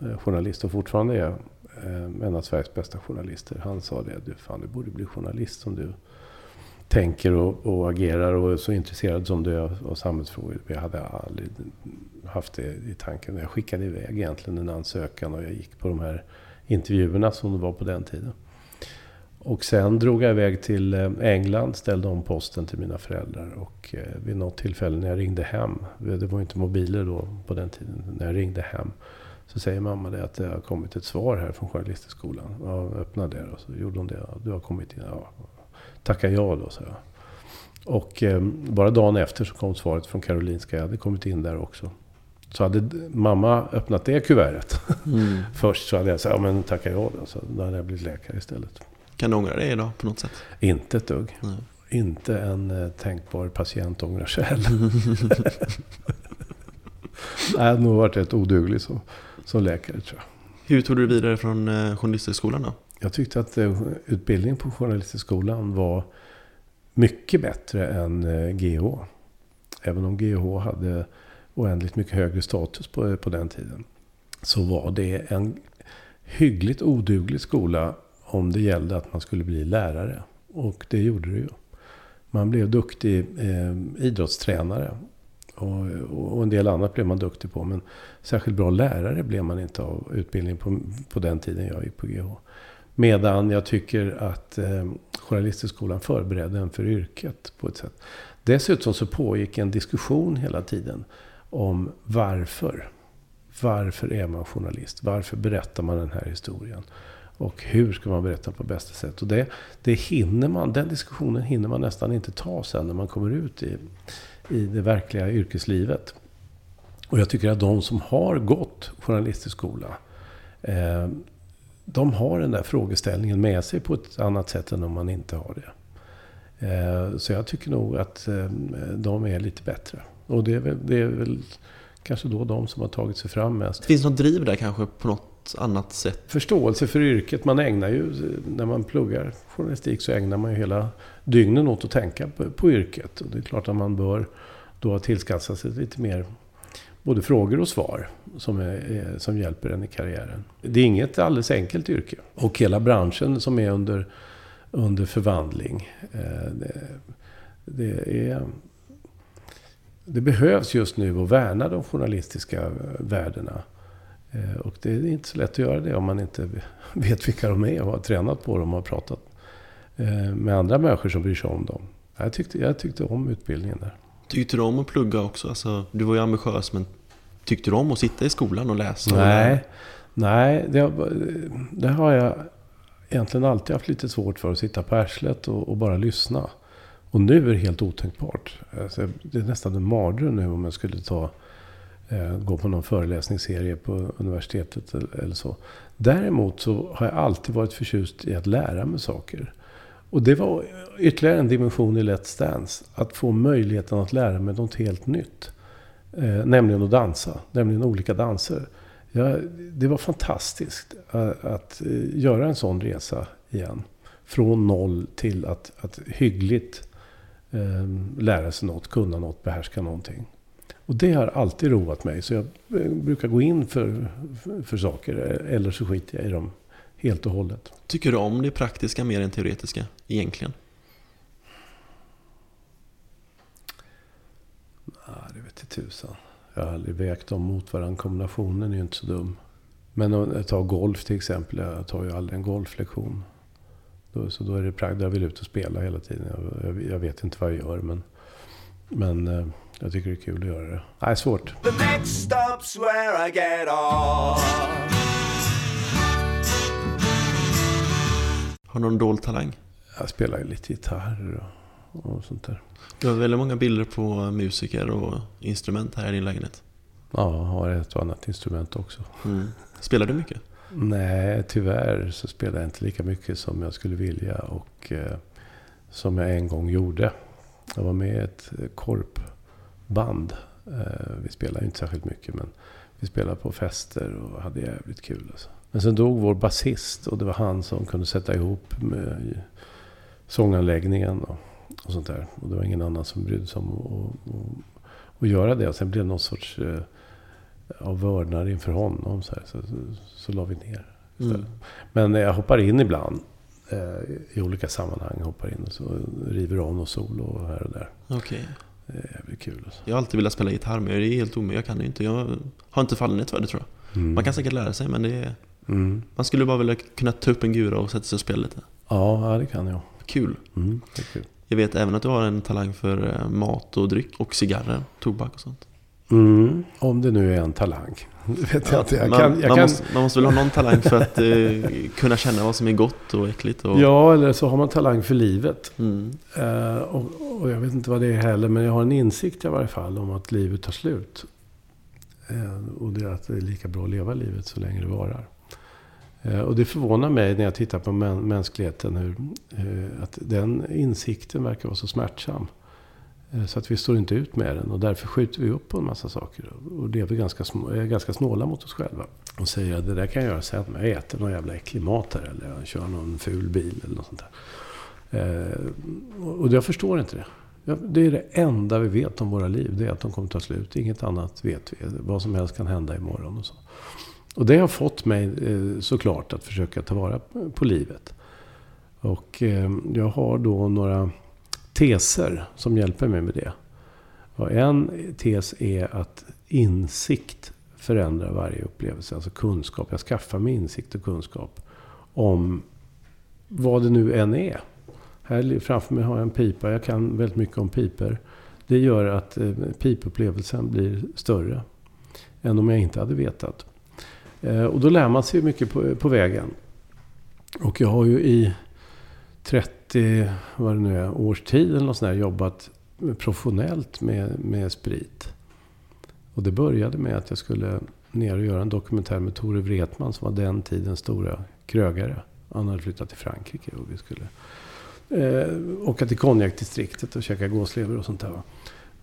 Eh, journalist och fortfarande är eh, en av Sveriges bästa journalister. Han sa det, du, fan, du borde bli journalist som du tänker och, och agerar och är så intresserad som du är av, av samhällsfrågor. Jag hade aldrig haft det i tanken. Jag skickade iväg egentligen en ansökan och jag gick på de här intervjuerna som det var på den tiden. Och sen drog jag iväg till eh, England, ställde om posten till mina föräldrar. Och vid något tillfälle när jag ringde hem, det var inte mobiler då på den tiden, när jag ringde hem. Så säger mamma det att det har kommit ett svar här från Journalisthögskolan. Ja, öppna det och så gjorde hon det. Ja, du har kommit in. Ja, tacka ja då, sa jag. Och eh, bara dagen efter så kom svaret från Karolinska. Jag hade kommit in där också. Så hade mamma öppnat det kuvertet mm. först så hade jag sagt, ja men tacka ja då. Så då hade jag blivit läkare istället. Kan du ångra det idag på något sätt? Inte ett dugg. Nej. Inte en eh, tänkbar patient ångrar sig heller. jag hade nog varit rätt oduglig som, som läkare tror jag. Hur tog du vidare från eh, Journalisthögskolan då? Jag tyckte att eh, utbildningen på Journalisthögskolan var mycket bättre än eh, GH. Även om GH hade oändligt mycket högre status på, på den tiden. Så var det en hyggligt oduglig skola om det gällde att man skulle bli lärare. Och det gjorde det ju. Man blev duktig eh, idrottstränare. Och, och en del annat blev man duktig på. Men särskilt bra lärare blev man inte av utbildning på, på den tiden jag gick på GH. Medan jag tycker att eh, Journalisthögskolan förberedde en för yrket på ett sätt. Dessutom så pågick en diskussion hela tiden om varför. Varför är man journalist? Varför berättar man den här historien? Och hur ska man berätta på bästa sätt? Och det, det hinner man, den diskussionen hinner man nästan inte ta sen när man kommer ut i, i det verkliga yrkeslivet. Och jag tycker att de som har gått journalisthögskola, eh, de har den där frågeställningen med sig på ett annat sätt än om man inte har det. Eh, så jag tycker nog att eh, de är lite bättre. Och det är, väl, det är väl kanske då de som har tagit sig fram mest. Finns det något driv där kanske på något annat sätt? Förståelse för yrket. Man ägnar ju, när man pluggar journalistik så ägnar man ju hela dygnen åt att tänka på, på yrket. Och det är klart att man bör då ha tillskansat sig lite mer både frågor och svar som, är, som hjälper en i karriären. Det är inget alldeles enkelt yrke. Och hela branschen som är under, under förvandling. Eh, det, det, är, det behövs just nu att värna de journalistiska värdena. Eh, och det är inte så lätt att göra det om man inte vet vilka de är och har tränat på dem och pratat eh, med andra människor som bryr sig om dem. Jag tyckte, jag tyckte om utbildningen där. Tyckte du om att plugga också? Alltså, du var ju ambitiös, men tyckte du om att sitta i skolan och läsa? Nej, nej det, det har jag egentligen alltid haft lite svårt för. Att sitta på arslet och, och bara lyssna. Och nu är det helt otänkbart. Alltså, det är nästan en mardröm nu om jag skulle ta, Eh, gå på någon föreläsningsserie på universitetet eller så. Däremot så har jag alltid varit förtjust i att lära mig saker. Och det var ytterligare en dimension i Let's Dance. Att få möjligheten att lära mig något helt nytt. Eh, nämligen att dansa. Nämligen olika danser. Ja, det var fantastiskt att, att göra en sån resa igen. Från noll till att, att hyggligt eh, lära sig något, kunna något, behärska någonting. Och det har alltid roat mig. Så jag eh, brukar gå in för, för, för saker. Eller så skiter jag i dem helt och hållet. Tycker du om det praktiska mer än teoretiska egentligen? Nej, det vet jag tusan. Jag har aldrig vägt dem mot varandra. Kombinationen är ju inte så dum. Men om jag tar golf till exempel. Jag tar ju aldrig en golflektion. Då, så då är det praktiskt. Jag vill ut och spela hela tiden. Jag, jag, jag, vet inte vad jag gör. Men, men eh, jag tycker det är kul att göra det. Nej, svårt. The next stop's where I get off. Har du någon dold talang? Jag spelar ju lite gitarr och, och sånt där. Du har väldigt många bilder på musiker och instrument här i din lägenhet. Ja, jag har ett och annat instrument också. Mm. Spelar du mycket? Nej, tyvärr så spelar jag inte lika mycket som jag skulle vilja och eh, som jag en gång gjorde. Jag var med i ett korpband. Eh, vi spelade inte särskilt mycket men vi spelade på fester och hade jävligt kul. Alltså. Men sen dog vår basist och det var han som kunde sätta ihop med sånganläggningen och, och sånt där. Och det var ingen annan som brydde sig om att, göra det. Och sen blev det någon sorts eh, av vördnad inför honom. Så, här, så, så, så la vi ner Mm. Men jag hoppar in ibland eh, i olika sammanhang. Hoppar in och så river av något solo här och där. Okay. Det är jävligt kul. Alltså. Jag har alltid velat spela gitarr men det är helt omöjligt. Jag kan det inte. Jag har inte fallenhet för det tror jag. Mm. Man kan säkert lära sig men det är... Mm. Man skulle bara vilja kunna ta upp en gura och sätta sig och spela lite. Ja, det kan jag. Kul. Mm, kul. Jag vet även att du har en talang för eh, mat och dryck och cigarrer, tobak och sånt. Mm, om det nu är en talang. vet jag inte. Jag man, kan, jag man, kan... Måste, man måste väl ha någon talang för att eh, kunna känna vad som är gott och äckligt. Och... Ja, eller så har man talang för livet. Mm. Uh, och, och, jag vet inte vad det är heller, men jag har en insikt i varje fall om att livet tar slut. Uh, och det är att det är lika bra att leva livet så länge det varar. Uh, och det förvånar mig när jag tittar på mäns mänskligheten hur, att den insikten verkar vara så smärtsam. Eh, så att vi står inte ut med den och därför skjuter vi upp på en massa saker. Och lever ganska, är ganska snåla mot oss själva. Och säger att det där kan jag göra sen. Jag äter någon jävla äcklig mat här eller jag kör någon ful bil eller något sånt där. Eh, och jag förstår inte det. Det är det enda vi vet om våra liv. Det är att de kommer ta slut. Inget annat vet vi. Vad som helst kan hända imorgon och så. Och det har fått mig eh, såklart att försöka ta vara på livet. Och eh, jag har då några teser som hjälper mig med det. Och en tes är att insikt förändrar varje upplevelse. Alltså kunskap. Jag skaffar mig insikt och kunskap om vad det nu än är. Här framför mig har jag en pipa. Jag kan väldigt mycket om piper. Det gör att eh, pipupplevelsen blir större än om jag inte hade vetat. Eh, och då lär man sig mycket på, på vägen. Och jag har ju i 30, vad det nu är, års tid eller något sånt där, jobbat professionellt med, med sprit. Och det började med att jag skulle ner och göra en dokumentär med Tore Wretman som var den tidens stora krögare. Han hade flyttat till Frankrike och vi skulle eh, åka till konjakdistriktet och käka gåslever och sånt där.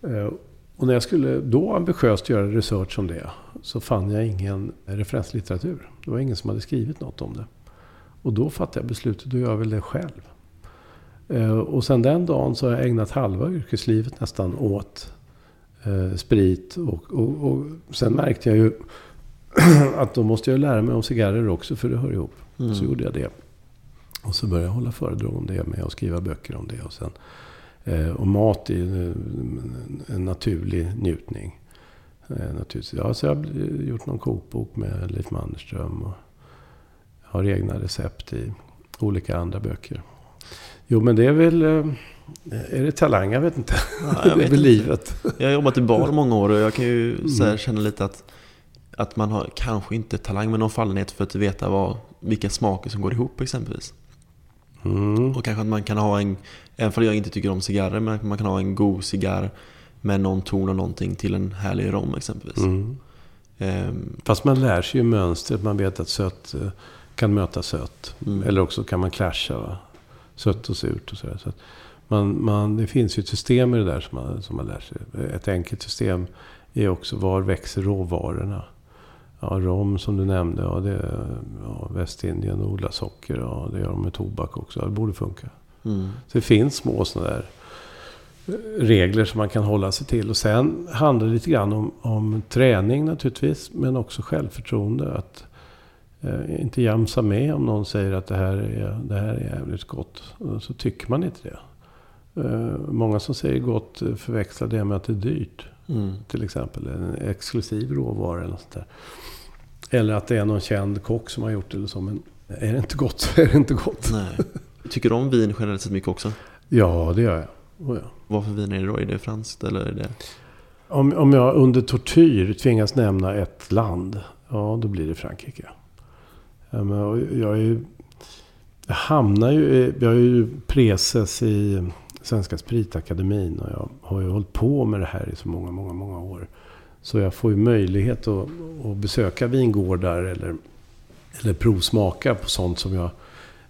Eh, och när jag skulle då ambitiöst göra research om det så fann jag ingen referenslitteratur. Det var ingen som hade skrivit något om det. Och då fattade jag beslutet då gör jag väl det själv. Eh, och sen den dagen så har jag ägnat halva yrkeslivet nästan åt eh, sprit. Och, och, och sen märkte jag ju att då måste jag lära mig om cigarrer också för det hör ihop. Mm. Så gjorde jag det. Och så började jag hålla föredrag om det med och skriva böcker om det. Och, sen, eh, och mat är en naturlig njutning. Naturligtvis. Ja, så jag har gjort någon kokbok med Leif Mannerström. Och har egna recept i olika andra böcker. Jo, men det är väl... Eh, är det talang? Jag vet inte. Ja, jag det är väl livet. Jag har jobbat i bar många år och jag kan ju mm. känna lite att, att man har kanske inte talang men någon fallenhet för att veta vad, vilka smaker som går ihop exempelvis. Mm. Och kanske att man kan ha en, även om jag inte tycker om cigarrer, men man kan ha en god cigarr med någon ton och någonting till en härlig rom exempelvis. Mm. Um, Fast man lär sig ju mönstret. Man vet att sött eh, kan möta sött. Mm. Eller också kan man clasha. Va? Sött och surt och sådär. Så man, man, det finns ju ett system i det där som man, som man lär sig. Ett enkelt system är också var växer råvarorna? Ja, rom som du nämnde. Ja, det, ja, Västindien odlar socker. Ja, det gör de med tobak också. Ja, det borde funka. Mm. Så det finns små sådana där regler som man kan hålla sig till. Och sen handlar det lite grann om, om träning naturligtvis. Men också självförtroende. Att inte jamsa med om någon säger att det här är, det här är jävligt gott. Så tycker man inte det. Eh, många som säger gott förväxlar det med att det är dyrt. Mm. Till exempel en exklusiv råvara eller sånt där. Eller att det är någon känd kock som har gjort det eller så. Men är det inte gott så är det inte gott. Nej. Tycker du om vin generellt sett mycket också? Ja, det gör jag. Oh, ja. Vad för vin är det då? Är det franskt eller är det? Om, om jag under tortyr tvingas nämna ett land, ja då blir det Frankrike. Ehm, jag, är, jag hamnar ju, jag är ju preses i Svenska Spritakademin och jag har ju hållit på med det här i så många, många, många år. Så jag får ju möjlighet att, att besöka vingårdar eller, eller provsmaka på sånt som jag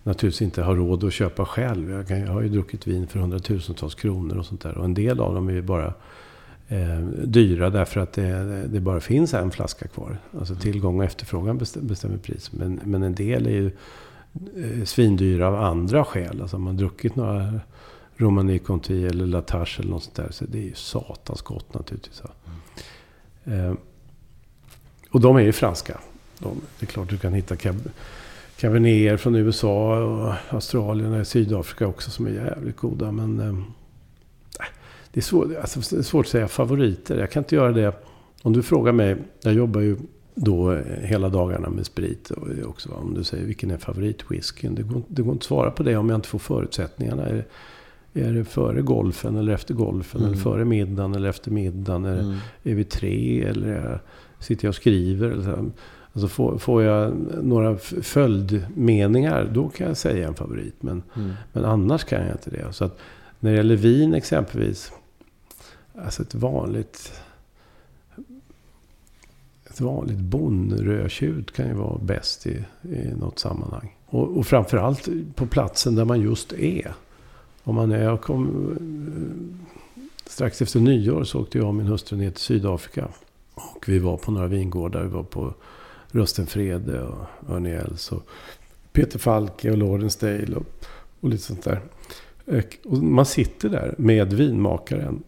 naturligtvis inte har råd att köpa själv. Jag, kan, jag har ju druckit vin för hundratusentals kronor och sånt där. Och en del av dem är ju bara eh, dyra därför att det, det, bara finns en flaska kvar. Alltså tillgång och efterfrågan bestämmer pris. Men, men en del är ju eh, svindyra av andra skäl. Alltså om man druckit några Romani Conti eller Latache eller något sånt där. Så det är ju satans gott naturligtvis. Mm. Eh, och de är ju franska. De, det är klart du kan hitta cab Cabernet från USA och Australien och Sydafrika också som är jävligt goda. Men eh, det, är svår, alltså, det är svårt att säga favoriter. Jag kan inte göra det. Om du frågar mig, jag jobbar ju då hela dagarna med sprit. Också, om du säger vilken är favoritwhiskyn. Det går, det går inte att svara på det om jag inte får förutsättningarna. Är, är det före golfen eller efter golfen? Mm. Eller före middagen eller efter middagen? Är, mm. är vi tre eller är, sitter jag och skriver? Eller så. Alltså får, får jag några följdmeningar, då kan jag säga en favorit. Men, mm. men annars kan jag inte det. Så att när det gäller vin exempelvis. Alltså ett vanligt... Ett vanligt bonnrödtjut kan ju vara bäst i, i något sammanhang. Och, och framförallt på platsen där man just är. Om man är, jag kom, strax efter nyår så åkte jag och min hustru ner till Sydafrika. Och vi var på några vingårdar. Vi var på Röstenfrede och Örniels och Peter Falke och Lawrence och, och lite sånt där. Och man sitter där med vinmakaren.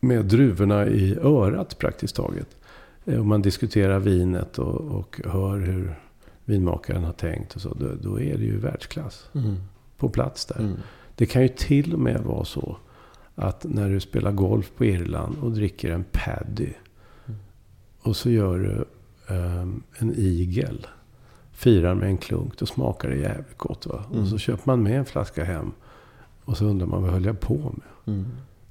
Med druvorna i örat praktiskt taget. Och man diskuterar vinet och, och hör hur vinmakaren har tänkt. Och så, då, då är det ju världsklass. Mm. På plats där. Mm. Det kan ju till och med vara så att när du spelar golf på Irland och dricker en paddy. Och så gör du ehm, en igel. Firar med en klunk. Då smakar det jävligt gott va. Mm. Och så köper man med en flaska hem. Och så undrar man vad höll jag på med?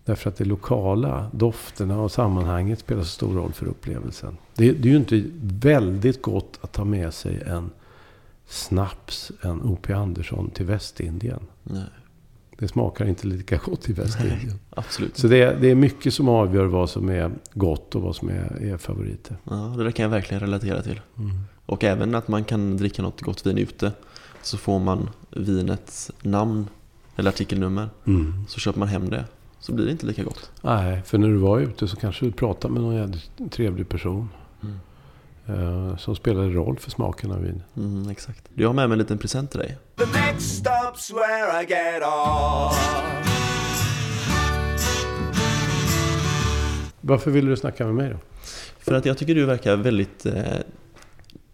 Därför att det lokala, dofterna och sammanhanget spelar så stor roll för upplevelsen. Det, det är ju inte väldigt gott att ta med sig en snaps, en O.P. Andersson till Västindien. Nej. Det smakar inte lika gott i Västindien. Absolut. Så det är, det är mycket som avgör vad som är gott och vad som är, är favoriter. Ja, det där kan jag verkligen relatera till. Mm. Och även att man kan dricka något gott vin ute. Så får man vinets namn eller artikelnummer. Mm. Så köper man hem det. Så blir det inte lika gott. Nej, för när du var ute så kanske du pratade med någon jävligt trevlig person. Mm. eh, som spelade roll för smaken av vin. Mm, exakt. Jag har med mig en liten present till dig. The next stop's where I get off. Varför ville du snacka med mig då? För att jag tycker du verkar väldigt eh,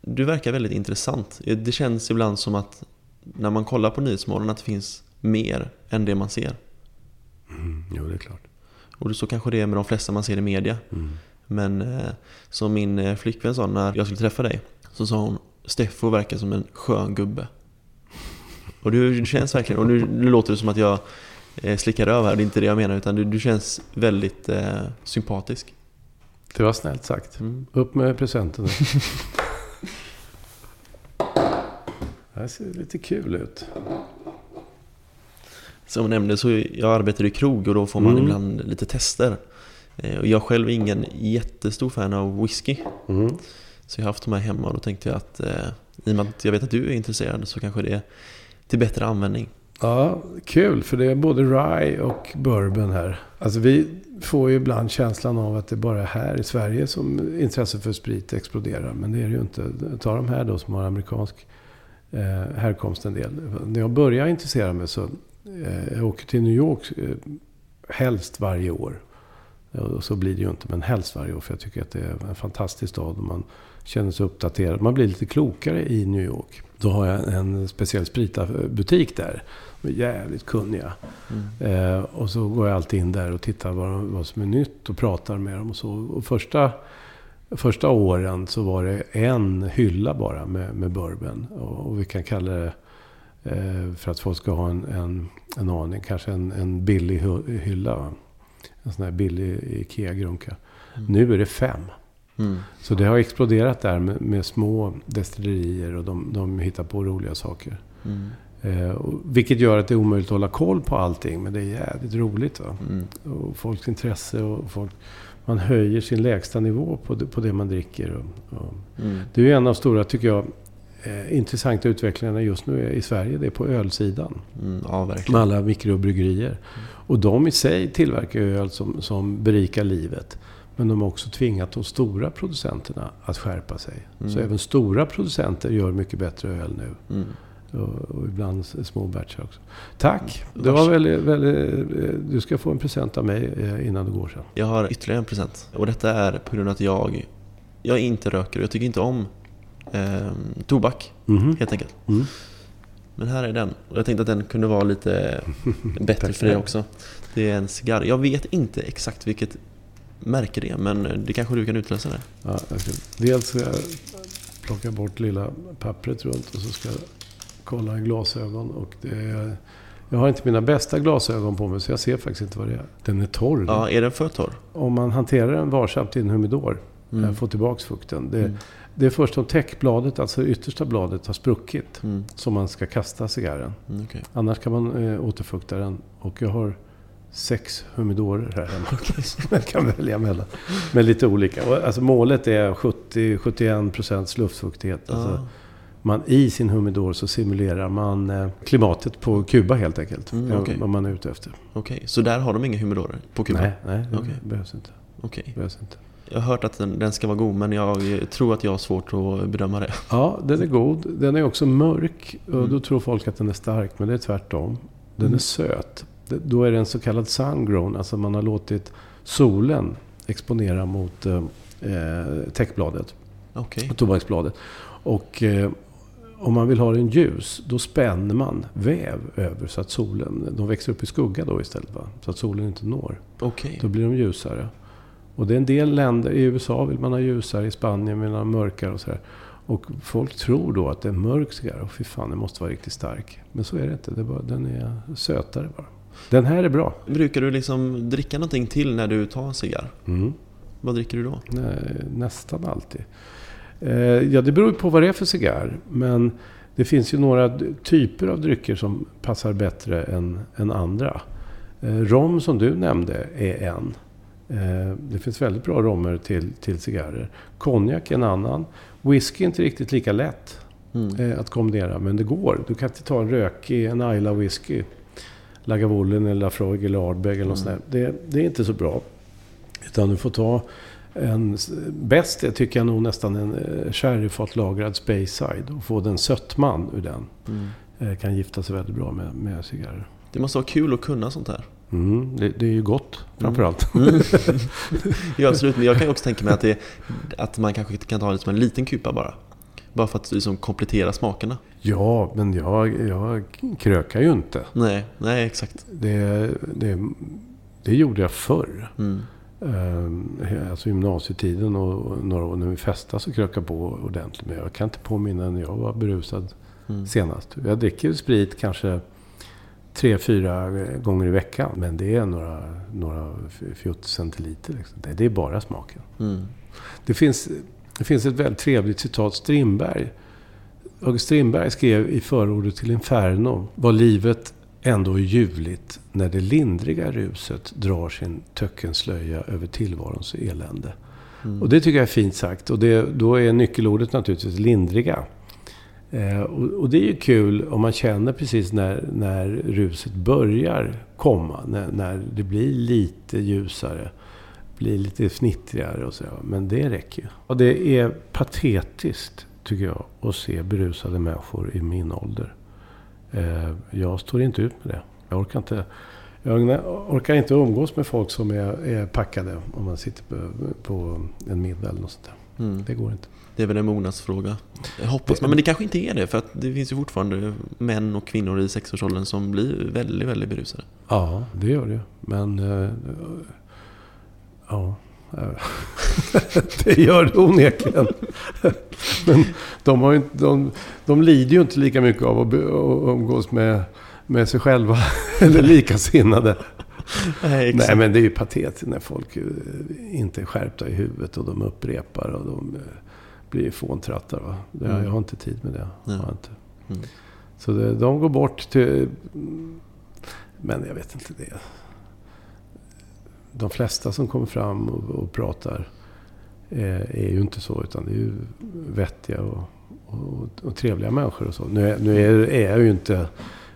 Du verkar väldigt intressant. Det känns ibland som att när man kollar på Nyhetsmorgon att det finns mer än det man ser. Mm, jo, det är klart. Och så kanske det är med de flesta man ser i media. Mm. Men eh, som min eh, flickvän sa när jag skulle träffa dig så sa hon Steffo verkar som en skön gubbe. Och du, känns verkligen, och nu, nu låter det som att jag eh, slickar över här, det är inte det jag menar utan du, du känns väldigt eh, sympatisk. Det var snällt sagt. Mm. Upp med presenten. det här ser lite kul ut. Som jag nämnde så jag arbetar i krog och då får man Mm. ibland lite tester. Eh, Och jag själv är ingen jättestor fan av whisky. Mm. Så jag har haft de här hemma och då tänkte jag att eh, i och med att jag vet att du är intresserad så kanske det är till bättre användning. Ja, kul. För det är både rye och bourbon här. Alltså vi får ju ibland känslan av att det bara är här i Sverige som intresset för sprit exploderar. Men det är det ju inte. Ta de här då som har amerikansk eh, härkomst en del. När jag började intressera mig så jag åker till New York eh, helst varje år. Och så blir det ju inte, men helst varje år. För jag tycker att det är en fantastisk stad och man känner sig uppdaterad. Man blir lite klokare i New York. Då har jag en speciell spritbutik där. De är jävligt kunniga. Eh, och så går jag alltid in där och tittar vad, vad som är nytt och pratar med dem och så. Och första, första åren så var det en hylla bara med, med bourbon. Och, och vi kan kalla det, eh, för att folk ska ha en, en, en aning, kanske en, en billig hylla. En sån här billig IKEA-grunka. Nu är det fem. Mm. Så det har exploderat där med, med små destillerier och de, de hittar på roliga saker. Mm. Eh, vilket gör att det är omöjligt att hålla koll på allting. Men det är jävligt roligt. Va? Mm. Och folks intresse och folk, man höjer sin lägsta nivå på det, på det man dricker. Och, och. Mm. Det är en av stora, tycker jag, eh, intressanta utvecklingarna just nu i Sverige. Det är på ölsidan. Mm, ja, verkligen. Med alla mikrobryggerier. Och de i sig tillverkar ju öl som, som berikar livet. Men de har också tvingat de stora producenterna att skärpa sig. Mm. Så även stora producenter gör mycket bättre öl nu. Mm. Och, och ibland små batcher också. Tack! Det Vars- var väldigt, väldigt, eh, du ska få en present av mig eh, innan du går sen. Jag har ytterligare en present. Och detta är på grund av att jag, jag inte röker och jag tycker inte om eh, tobak. Mhm. Helt enkelt. Mm. Men här är den. Och jag tänkte att den kunde vara lite bättre för dig också. Det är en cigarr. Jag vet inte exakt vilket märke det är, men det kanske du kan utläsa det. Ja, ska, dels ska jag plocka bort lilla pappret runt och så ska jag kolla i glasögon. Och det är, jag har inte mina bästa glasögon på mig så jag ser faktiskt inte vad det är. Den är torr. Ja, är den för torr? Om man hanterar den varsamt i en humidor, Mm. mm. får tillbaka fukten. Det, Mm. Det är först om täckbladet, alltså det yttersta bladet, har spruckit Mm. som man ska kasta cigarren. Mm, okej. Annars kan man eh, återfukta den. Och jag har sex humidorer här hemma. som jag kan välja mellan. Men lite olika. Och, alltså, målet är 70-71% luftfuktighet. Alltså, Ja. man, I sin humidor så simulerar man eh, klimatet på Kuba helt enkelt. Mm, okej. Vad man är ute efter. Okej, så där har de inga humidorer på Kuba? Nej, nej det behövs inte. Okej. behövs inte. Jag har hört att den, den ska vara god, men jag tror att jag har svårt att bedöma det. Ja, den är god. Den är också mörk. Och Mm. då tror folk att den är stark, men det är tvärtom. Den Mm. är söt. Då är det en så kallad sungrown. Alltså man har låtit solen exponera mot eh, eh, täckbladet. Och tobaksbladet. Och eh, om man vill ha den ljus, då spänner man väv över så att solen, de växer upp i skugga då istället. Va? Så att solen inte når. Okej. Då blir de ljusare. Och det är en del länder, i USA vill man ha ljusare, i Spanien vill man ha mörkare och sådär. Och folk tror då att det är mörk cigarr. Och fy fan, den måste vara riktigt stark. Men så är det inte. Det är bara, den är sötare bara. Den här är bra. Brukar du liksom dricka någonting till när du tar en cigarr? Mm. Vad dricker du då? Nej, nästan alltid. Eh, ja, det beror ju på vad det är för cigarr. Men det finns ju några typer av drycker som passar bättre än, än andra. Eh, rom som du nämnde är en. Eh, det finns väldigt bra romer till, till cigarrer. Konjak är en annan. Whisky är inte riktigt lika lätt Mm. eh, att kombinera. Men det går. Du kan inte ta en rökig, en Ayla whisky. Lagavulin eller Lafroig eller Ardbeg eller något sånt där. det, det är inte så bra. Utan du får ta en... Bäst är, tycker jag nog nästan en eh, sherryfatlagrad Speyside. Och få den sötman ur den. Mm. Kan gifta sig väldigt bra med, med cigarrer. Det måste vara kul att kunna sånt här. Mm, det, det är ju gott framförallt. Mm. ja, absolut. Men jag kan också tänka mig att, det, att man kanske kan ta liksom en liten kupa bara. Bara för att liksom komplettera smakerna. Ja, men jag, jag krökar ju inte. Nej, nej exakt. Det, det, det gjorde jag förr. Mm. Eh, Alltså gymnasietiden och några år när vi festade så krökade jag på ordentligt. Men jag kan inte påminna när jag var berusad Mm. senast. Jag dricker sprit kanske tre, fyra gånger i veckan. Men det är några, några fjutt centiliter. Liksom. Det, är bara smaken. Mm. Det finns, det finns ett väldigt trevligt citat. Strindberg. August Strindberg skrev i förordet till Inferno. Var livet ändå är ljuvligt när det lindriga ruset drar sin töckenslöja över tillvarons elände. Mm. Och det tycker jag är fint sagt. Och det, då är nyckelordet naturligtvis lindriga. Eh, och, det är ju kul om man känner precis när, när ruset börjar komma. När, när det blir lite ljusare. Blir lite fnittrigare och så. Men det räcker ju. Och det är patetiskt, tycker jag, att se berusade människor i min ålder. Eh, jag står inte ut med det. Jag orkar inte, jag orkar inte umgås med folk som är, är packade om man sitter på, på en middag eller något sånt där. Mm. Det går inte. Det är väl en mognadsfråga. Jag hoppas man, men det kanske inte är det. För att det finns ju fortfarande män och kvinnor i sexårsåldern som blir väldigt, väldigt berusade. Ja, det gör det. Men... eh, ja. eh, det gör det onekligen. Men de, har ju inte, de, de lider ju inte lika mycket av att umgås med, med sig själva. Eller likasinnade. Nej. Nej, men det är ju patetiskt när folk eh, inte är skärpta i huvudet och de upprepar och de blir fåntrattar. Va? Det, Mm. Jag har inte tid med det. Nej. Jag inte. Mm. Så det, de går bort till... Men jag vet inte det. De flesta som kommer fram och, och pratar eh, är ju inte så. Utan det är ju vettiga och, och, och trevliga människor och så. Nu är, nu är, är jag ju inte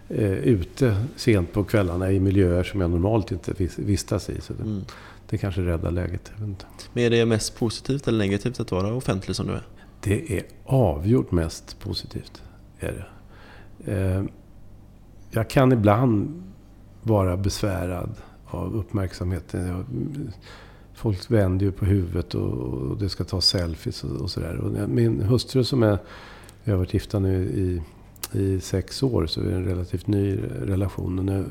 eh, ute sent på kvällarna i miljöer som jag normalt inte vis- vistas i. Så det, Mm. Det kanske räddar läget. Men är det mest positivt eller negativt att vara offentlig som du är? Det är avgjort mest positivt. Är det. Eh, jag kan ibland vara besvärad av uppmärksamheten. Folk vänder ju på huvudet och, det ska ta selfies och, sådär. Min hustru som är, vi har varit gifta nu i, i sex år, så är det en relativt ny relation. Och när,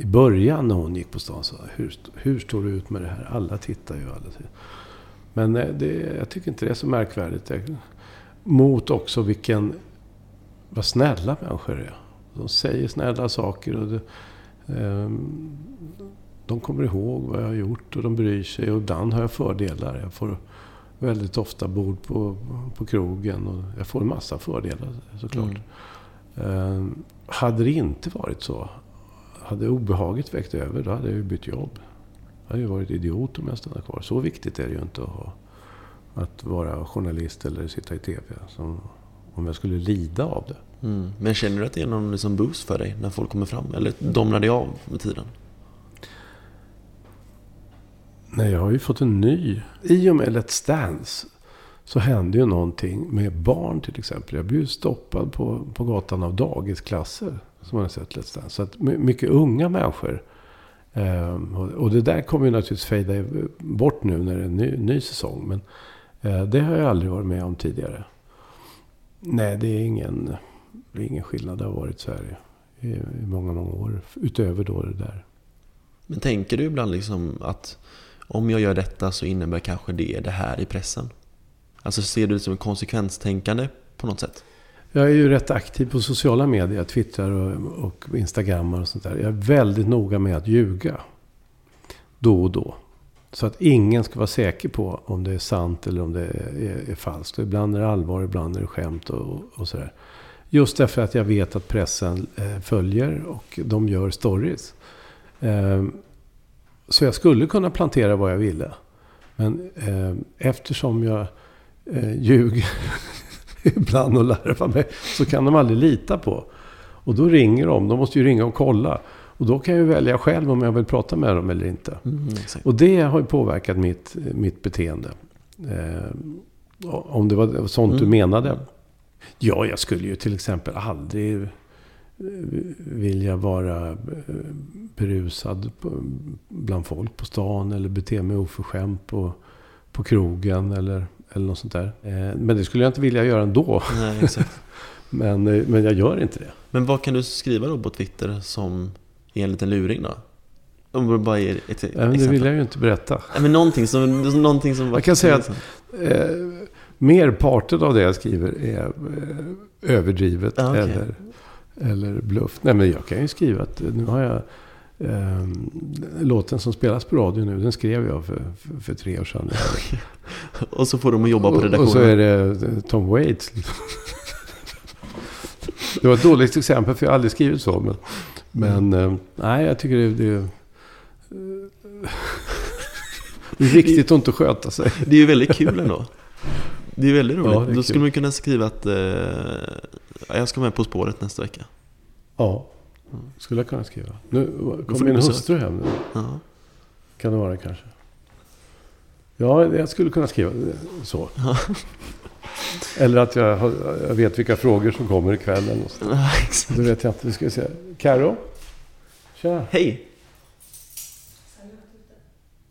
I början när hon gick på stan så hur, hur står du ut med det här? Alla tittar ju. Alla tittar. Men eh, det, jag tycker inte det är så märkvärdigt. Mot också vilken, vad snälla människor är. De säger snälla saker och det, ehm, de kommer ihåg vad jag har gjort och de bryr sig. Och ibland har jag fördelar. Jag får väldigt ofta bord på, på krogen och jag får en massa fördelar såklart. Ehm, hade det inte varit så, hade obehaget väckt över, då hade jag ju bytt jobb. Jag hade ju varit idiot om jag stannade kvar. Så viktigt är det ju inte att, ha, att vara journalist eller sitta i TV. Som, om jag skulle lida av det. Mm. Men känner du att det är någon liksom boost för dig när folk kommer fram? Eller domnar det av med tiden? Nej, jag har ju fått en ny. I och med Let's Dance så hände ju någonting med barn till exempel. Jag blev ju stoppad på, på gatan av dagisklasser som hade sett Let's Dance. Så att mycket unga människor. Ehm, och, det där kommer ju naturligtvis fejda bort nu när det är en ny, ny säsong. Men eh, det har jag aldrig varit med om tidigare. Nej, det är ingen, det är ingen skillnad. Det har varit så här i, i många, många år. Utöver då det där. Men tänker du ibland liksom att om jag gör detta så innebär kanske det det här i pressen? Alltså ser du det som ett konsekvenstänkande på något sätt? Jag är ju rätt aktiv på sociala medier. Twittrar och, och Instagrammar och sånt där. Jag är väldigt noga med att ljuga. Då och då. Så att ingen ska vara säker på om det är sant eller om det är, är falskt. Och ibland är det allvar, ibland är det skämt och, och sådär. Just därför att jag vet att pressen eh, följer och de gör stories. Eh, så jag skulle kunna plantera vad jag ville. Men eh, eftersom jag eh, ljuger ibland och larvar mig så kan de aldrig lita på. Och då ringer de. De måste ju ringa och kolla. Och då kan jag välja själv om jag vill prata med dem eller inte. Mm, och det har ju påverkat mitt, mitt beteende. Eh, om det var sånt Mm. du menade. Ja, jag skulle ju till exempel aldrig eh, vilja vara eh, berusad bland folk på stan. Eller bete mig oförskämt på, på krogen. Eller, eller något sånt där. Eh, Men det skulle jag inte vilja göra ändå. Nej, exakt. men, eh, men jag gör inte det. Men vad kan du skriva då på Twitter som är en liten luring då? Om du bara ger ett Nej, men det vill jag ju inte berätta. Nej, men någonting som... Någonting som Jag kan säga att eh, merparten av det jag skriver är eh, överdrivet Ah, okej. eller, eller bluff. Nej, men jag kan ju skriva att nu har jag... Eh, låten som spelas på radio nu, den skrev jag för, för, för tre år sedan. Och så får de att jobba på redaktionen. Och så är det eh, Tom Waits. Det var ett dåligt exempel för jag har aldrig skrivit så. Men, men eh, nej, jag tycker det, det, eh, det är viktigt att inte sköta sig. Det är ju väldigt kul ändå. Det är väldigt roligt. Ja, är Då kul. skulle man kunna skriva att eh, ja, jag ska med På spåret nästa vecka. Ja, skulle jag kunna skriva. Nu Då får kom du min besök. hustru hem nu. Ja. Kan det vara kanske. Ja, jag skulle kunna skriva så. Eller att jag, har, jag vet vilka frågor som kommer ikväll. Eller något. Ja, exakt. Det vet jag inte. Vi ska se. Karo? Tja. Hej!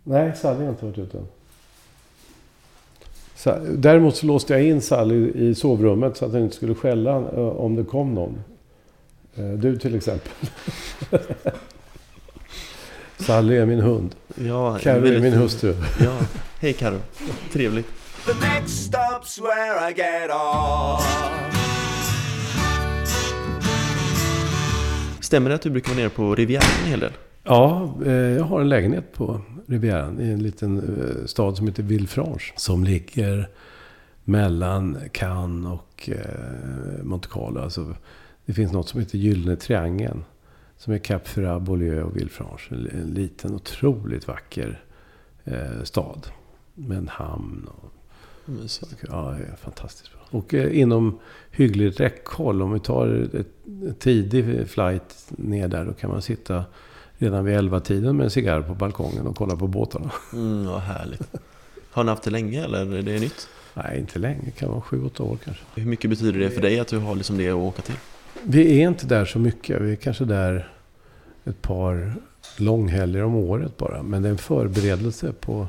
Nej, Sally har inte varit ute Däremot så låste jag in Sally i sovrummet så att den inte skulle skälla eh, om det kom någon. Eh, Du till exempel. Sally är min hund. Ja, Carro är min hustru. Ja. Hej Karo. Trevligt. The next stop's where I get off. Stämmer det att du brukar vara nere på Rivieran en hel del? Ja, eh, jag har en lägenhet på Rivieran i en liten eh, stad som heter Villefranche. Som ligger mellan Cannes och Monte Carlo. Alltså, det finns något som heter Gyllene Triangeln. Som är Cap Ferrat, Beaulieu och Villefranche. En, en liten otroligt vacker eh, stad. Med en hamn. Och, Mysigt. ja, fantastiskt bra. Och eh, inom hyggligt räckhåll. Om vi tar ett, ett tidig flight ner där. Då kan man sitta redan vid 11-tiden med en cigarr på balkongen och kolla på båtarna. Mm, vad härligt. Har ni haft det länge eller är det nytt? Nej, inte länge. Det kan vara 7-8 år kanske. Hur mycket betyder det för dig att du har liksom det att åka till? Vi är inte där så mycket. Vi är kanske där ett par långhelger om året bara. Men det är en förberedelse på,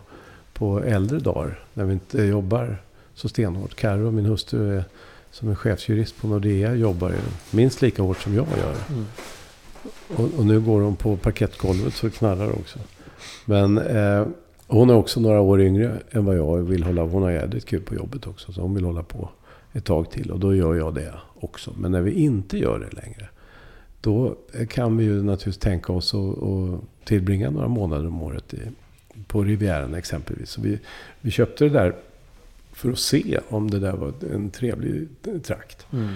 på äldre dagar. När vi inte jobbar så stenhårt. Karo, min hustru, är, som är chefsjurist på Nordea, jobbar ju minst lika hårt som jag gör. Mm. Och, och nu går hon på parkettgolvet så knarrar också. Men eh, hon är också några år yngre än vad jag vill hålla. Hon har jädrigt kul på jobbet också. Så hon vill hålla på ett tag till. Och då gör jag det också. Men när vi inte gör det längre. Då kan vi ju naturligtvis tänka oss att tillbringa några månader om året i, på Rivieran exempelvis. Så vi, vi köpte det där för att se om det där var en trevlig trakt. Mm.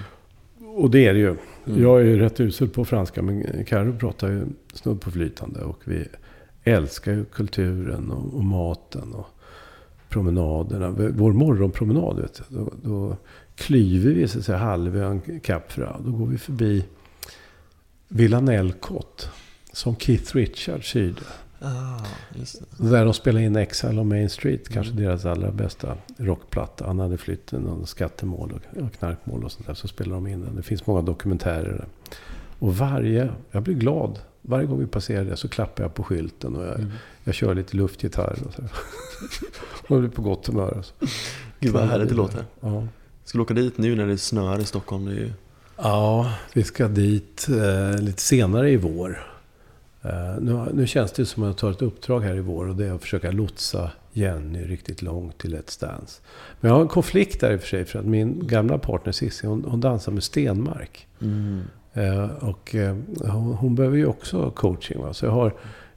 Och det är det ju. Mm. Jag är ju rätt usel på franska, men Karo pratar ju snudd på flytande. Och vi älskar ju kulturen och, och maten och promenaderna. Vår morgonpromenad, vet du, då, då klyver vi så att säga halvön Cap Ferrat. Då går vi förbi Villa Nelcott. Som Keith Richards hyrde. Ah. Där de spelade in Exile on Main Street. Kanske deras allra bästa rockplatta. Han hade flytt någon skattemål och, och knarkmål och sånt där. Så spelade de in den. Det finns många dokumentärer. där. Och varje, jag blir glad. Varje gång vi passerar det så klappar jag på skylten. Och jag, Mm. jag kör lite luftgitarr. Och, så. och blir på gott humör. Alltså. Gud vad härligt det låter. Ja. Ska du åka dit nu när det snöar i Stockholm? Ju... Ja, vi ska dit eh, lite senare i vår. Eh, nu, nu känns det som att jag tar ett uppdrag här i vår och det är att försöka lotsa Jenny riktigt långt till Let's Dance. Men jag har en konflikt där i och för sig för att min gamla partner Cissi, hon, hon dansar med Stenmark. Mm. Eh, och eh, hon, hon behöver ju också coaching. Va? Så jag har,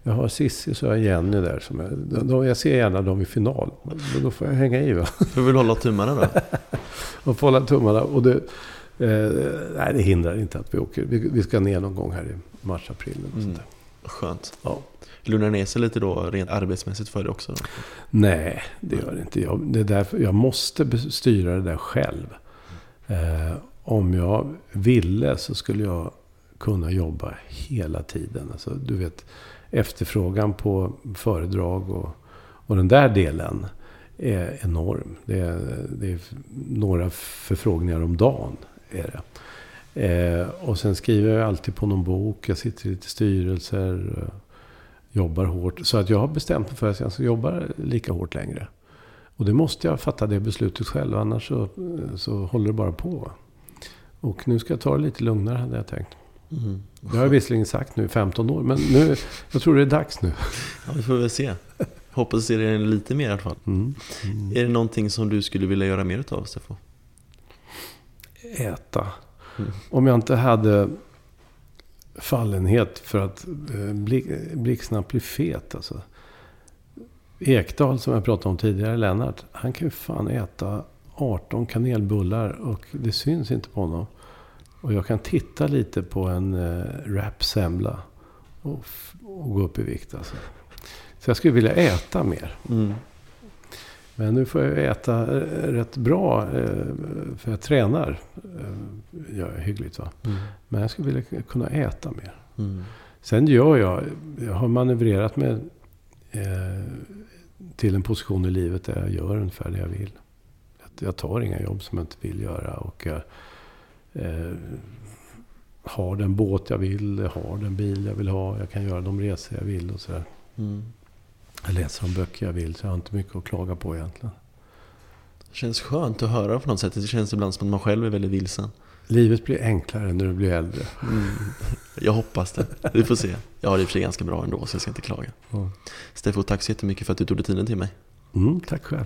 jag har Cissi och så har jag Jenny där. Som är, de, jag ser gärna dem i final. Men då får jag hänga i va. Du vill hålla tummarna då? och få hålla tummarna. Och det, eh, nej, det hindrar inte att vi åker. Vi, vi ska ner någon gång här i mars, april. Och där. Skönt. Ja. Lugnar ner sig lite då rent arbetsmässigt för dig också? Då? Nej, det gör det inte. Jag, det är därför jag måste styra det där själv. Eh, om jag ville så skulle jag kunna jobba hela tiden. Alltså, du vet, efterfrågan på föredrag och, och den där delen är enorm. Det är, det är några förfrågningar om dagen. Är det. Eh, och sen skriver jag alltid på någon bok. Jag sitter i lite styrelser. Eh, jobbar hårt. Så att jag har bestämt mig för att jag ska jobba lika hårt längre. Och det måste jag fatta det beslutet själv. Annars så, eh, så håller det bara på. Och nu ska jag ta det lite lugnare hade jag tänkt. Mm. Det har jag visserligen sagt nu i 15 år. Men nu, jag tror det är dags nu. Ja, vi får väl se. Hoppas se det lite mer i alla fall. Mm. Mm. Är det någonting som du skulle vilja göra mer utav, Steffo? Äta. Mm. Om jag inte hade fallenhet för att eh, bli, blixtsnabbt bli fet. Alltså. Ekdal som jag pratade om tidigare, Lennart. Han kan ju fan äta 18 kanelbullar och det syns inte på honom. Och jag kan titta lite på en eh, wrapsemla och, och gå upp i vikt. Alltså. Så jag skulle vilja äta mer. Mm. Men nu får jag äta eh, rätt bra, eh, för jag tränar. jag hyggligt va. Mm. Men jag skulle vilja kunna äta mer. Mm. Sen gör jag, jag har manövrerat mig till en position i livet där jag gör ungefär det jag vill. Jag tar inga jobb som jag inte vill göra. Och jag eh, har den båt jag vill, har den bil jag vill ha. Jag kan göra de resor jag vill och sådär. Mm. Jag läser de böcker jag vill, så jag har inte mycket att klaga på egentligen. Det känns skönt att höra på något sätt. Det känns ibland som att man själv är väldigt vilsen. Livet blir enklare när du blir äldre. Mm. Jag hoppas det. Vi får se. Jag har det i och för sig ganska bra ändå, så jag ska inte klaga. Ja. Steffo, tack så jättemycket för att du tog dig tiden till mig. Mm, tack själv.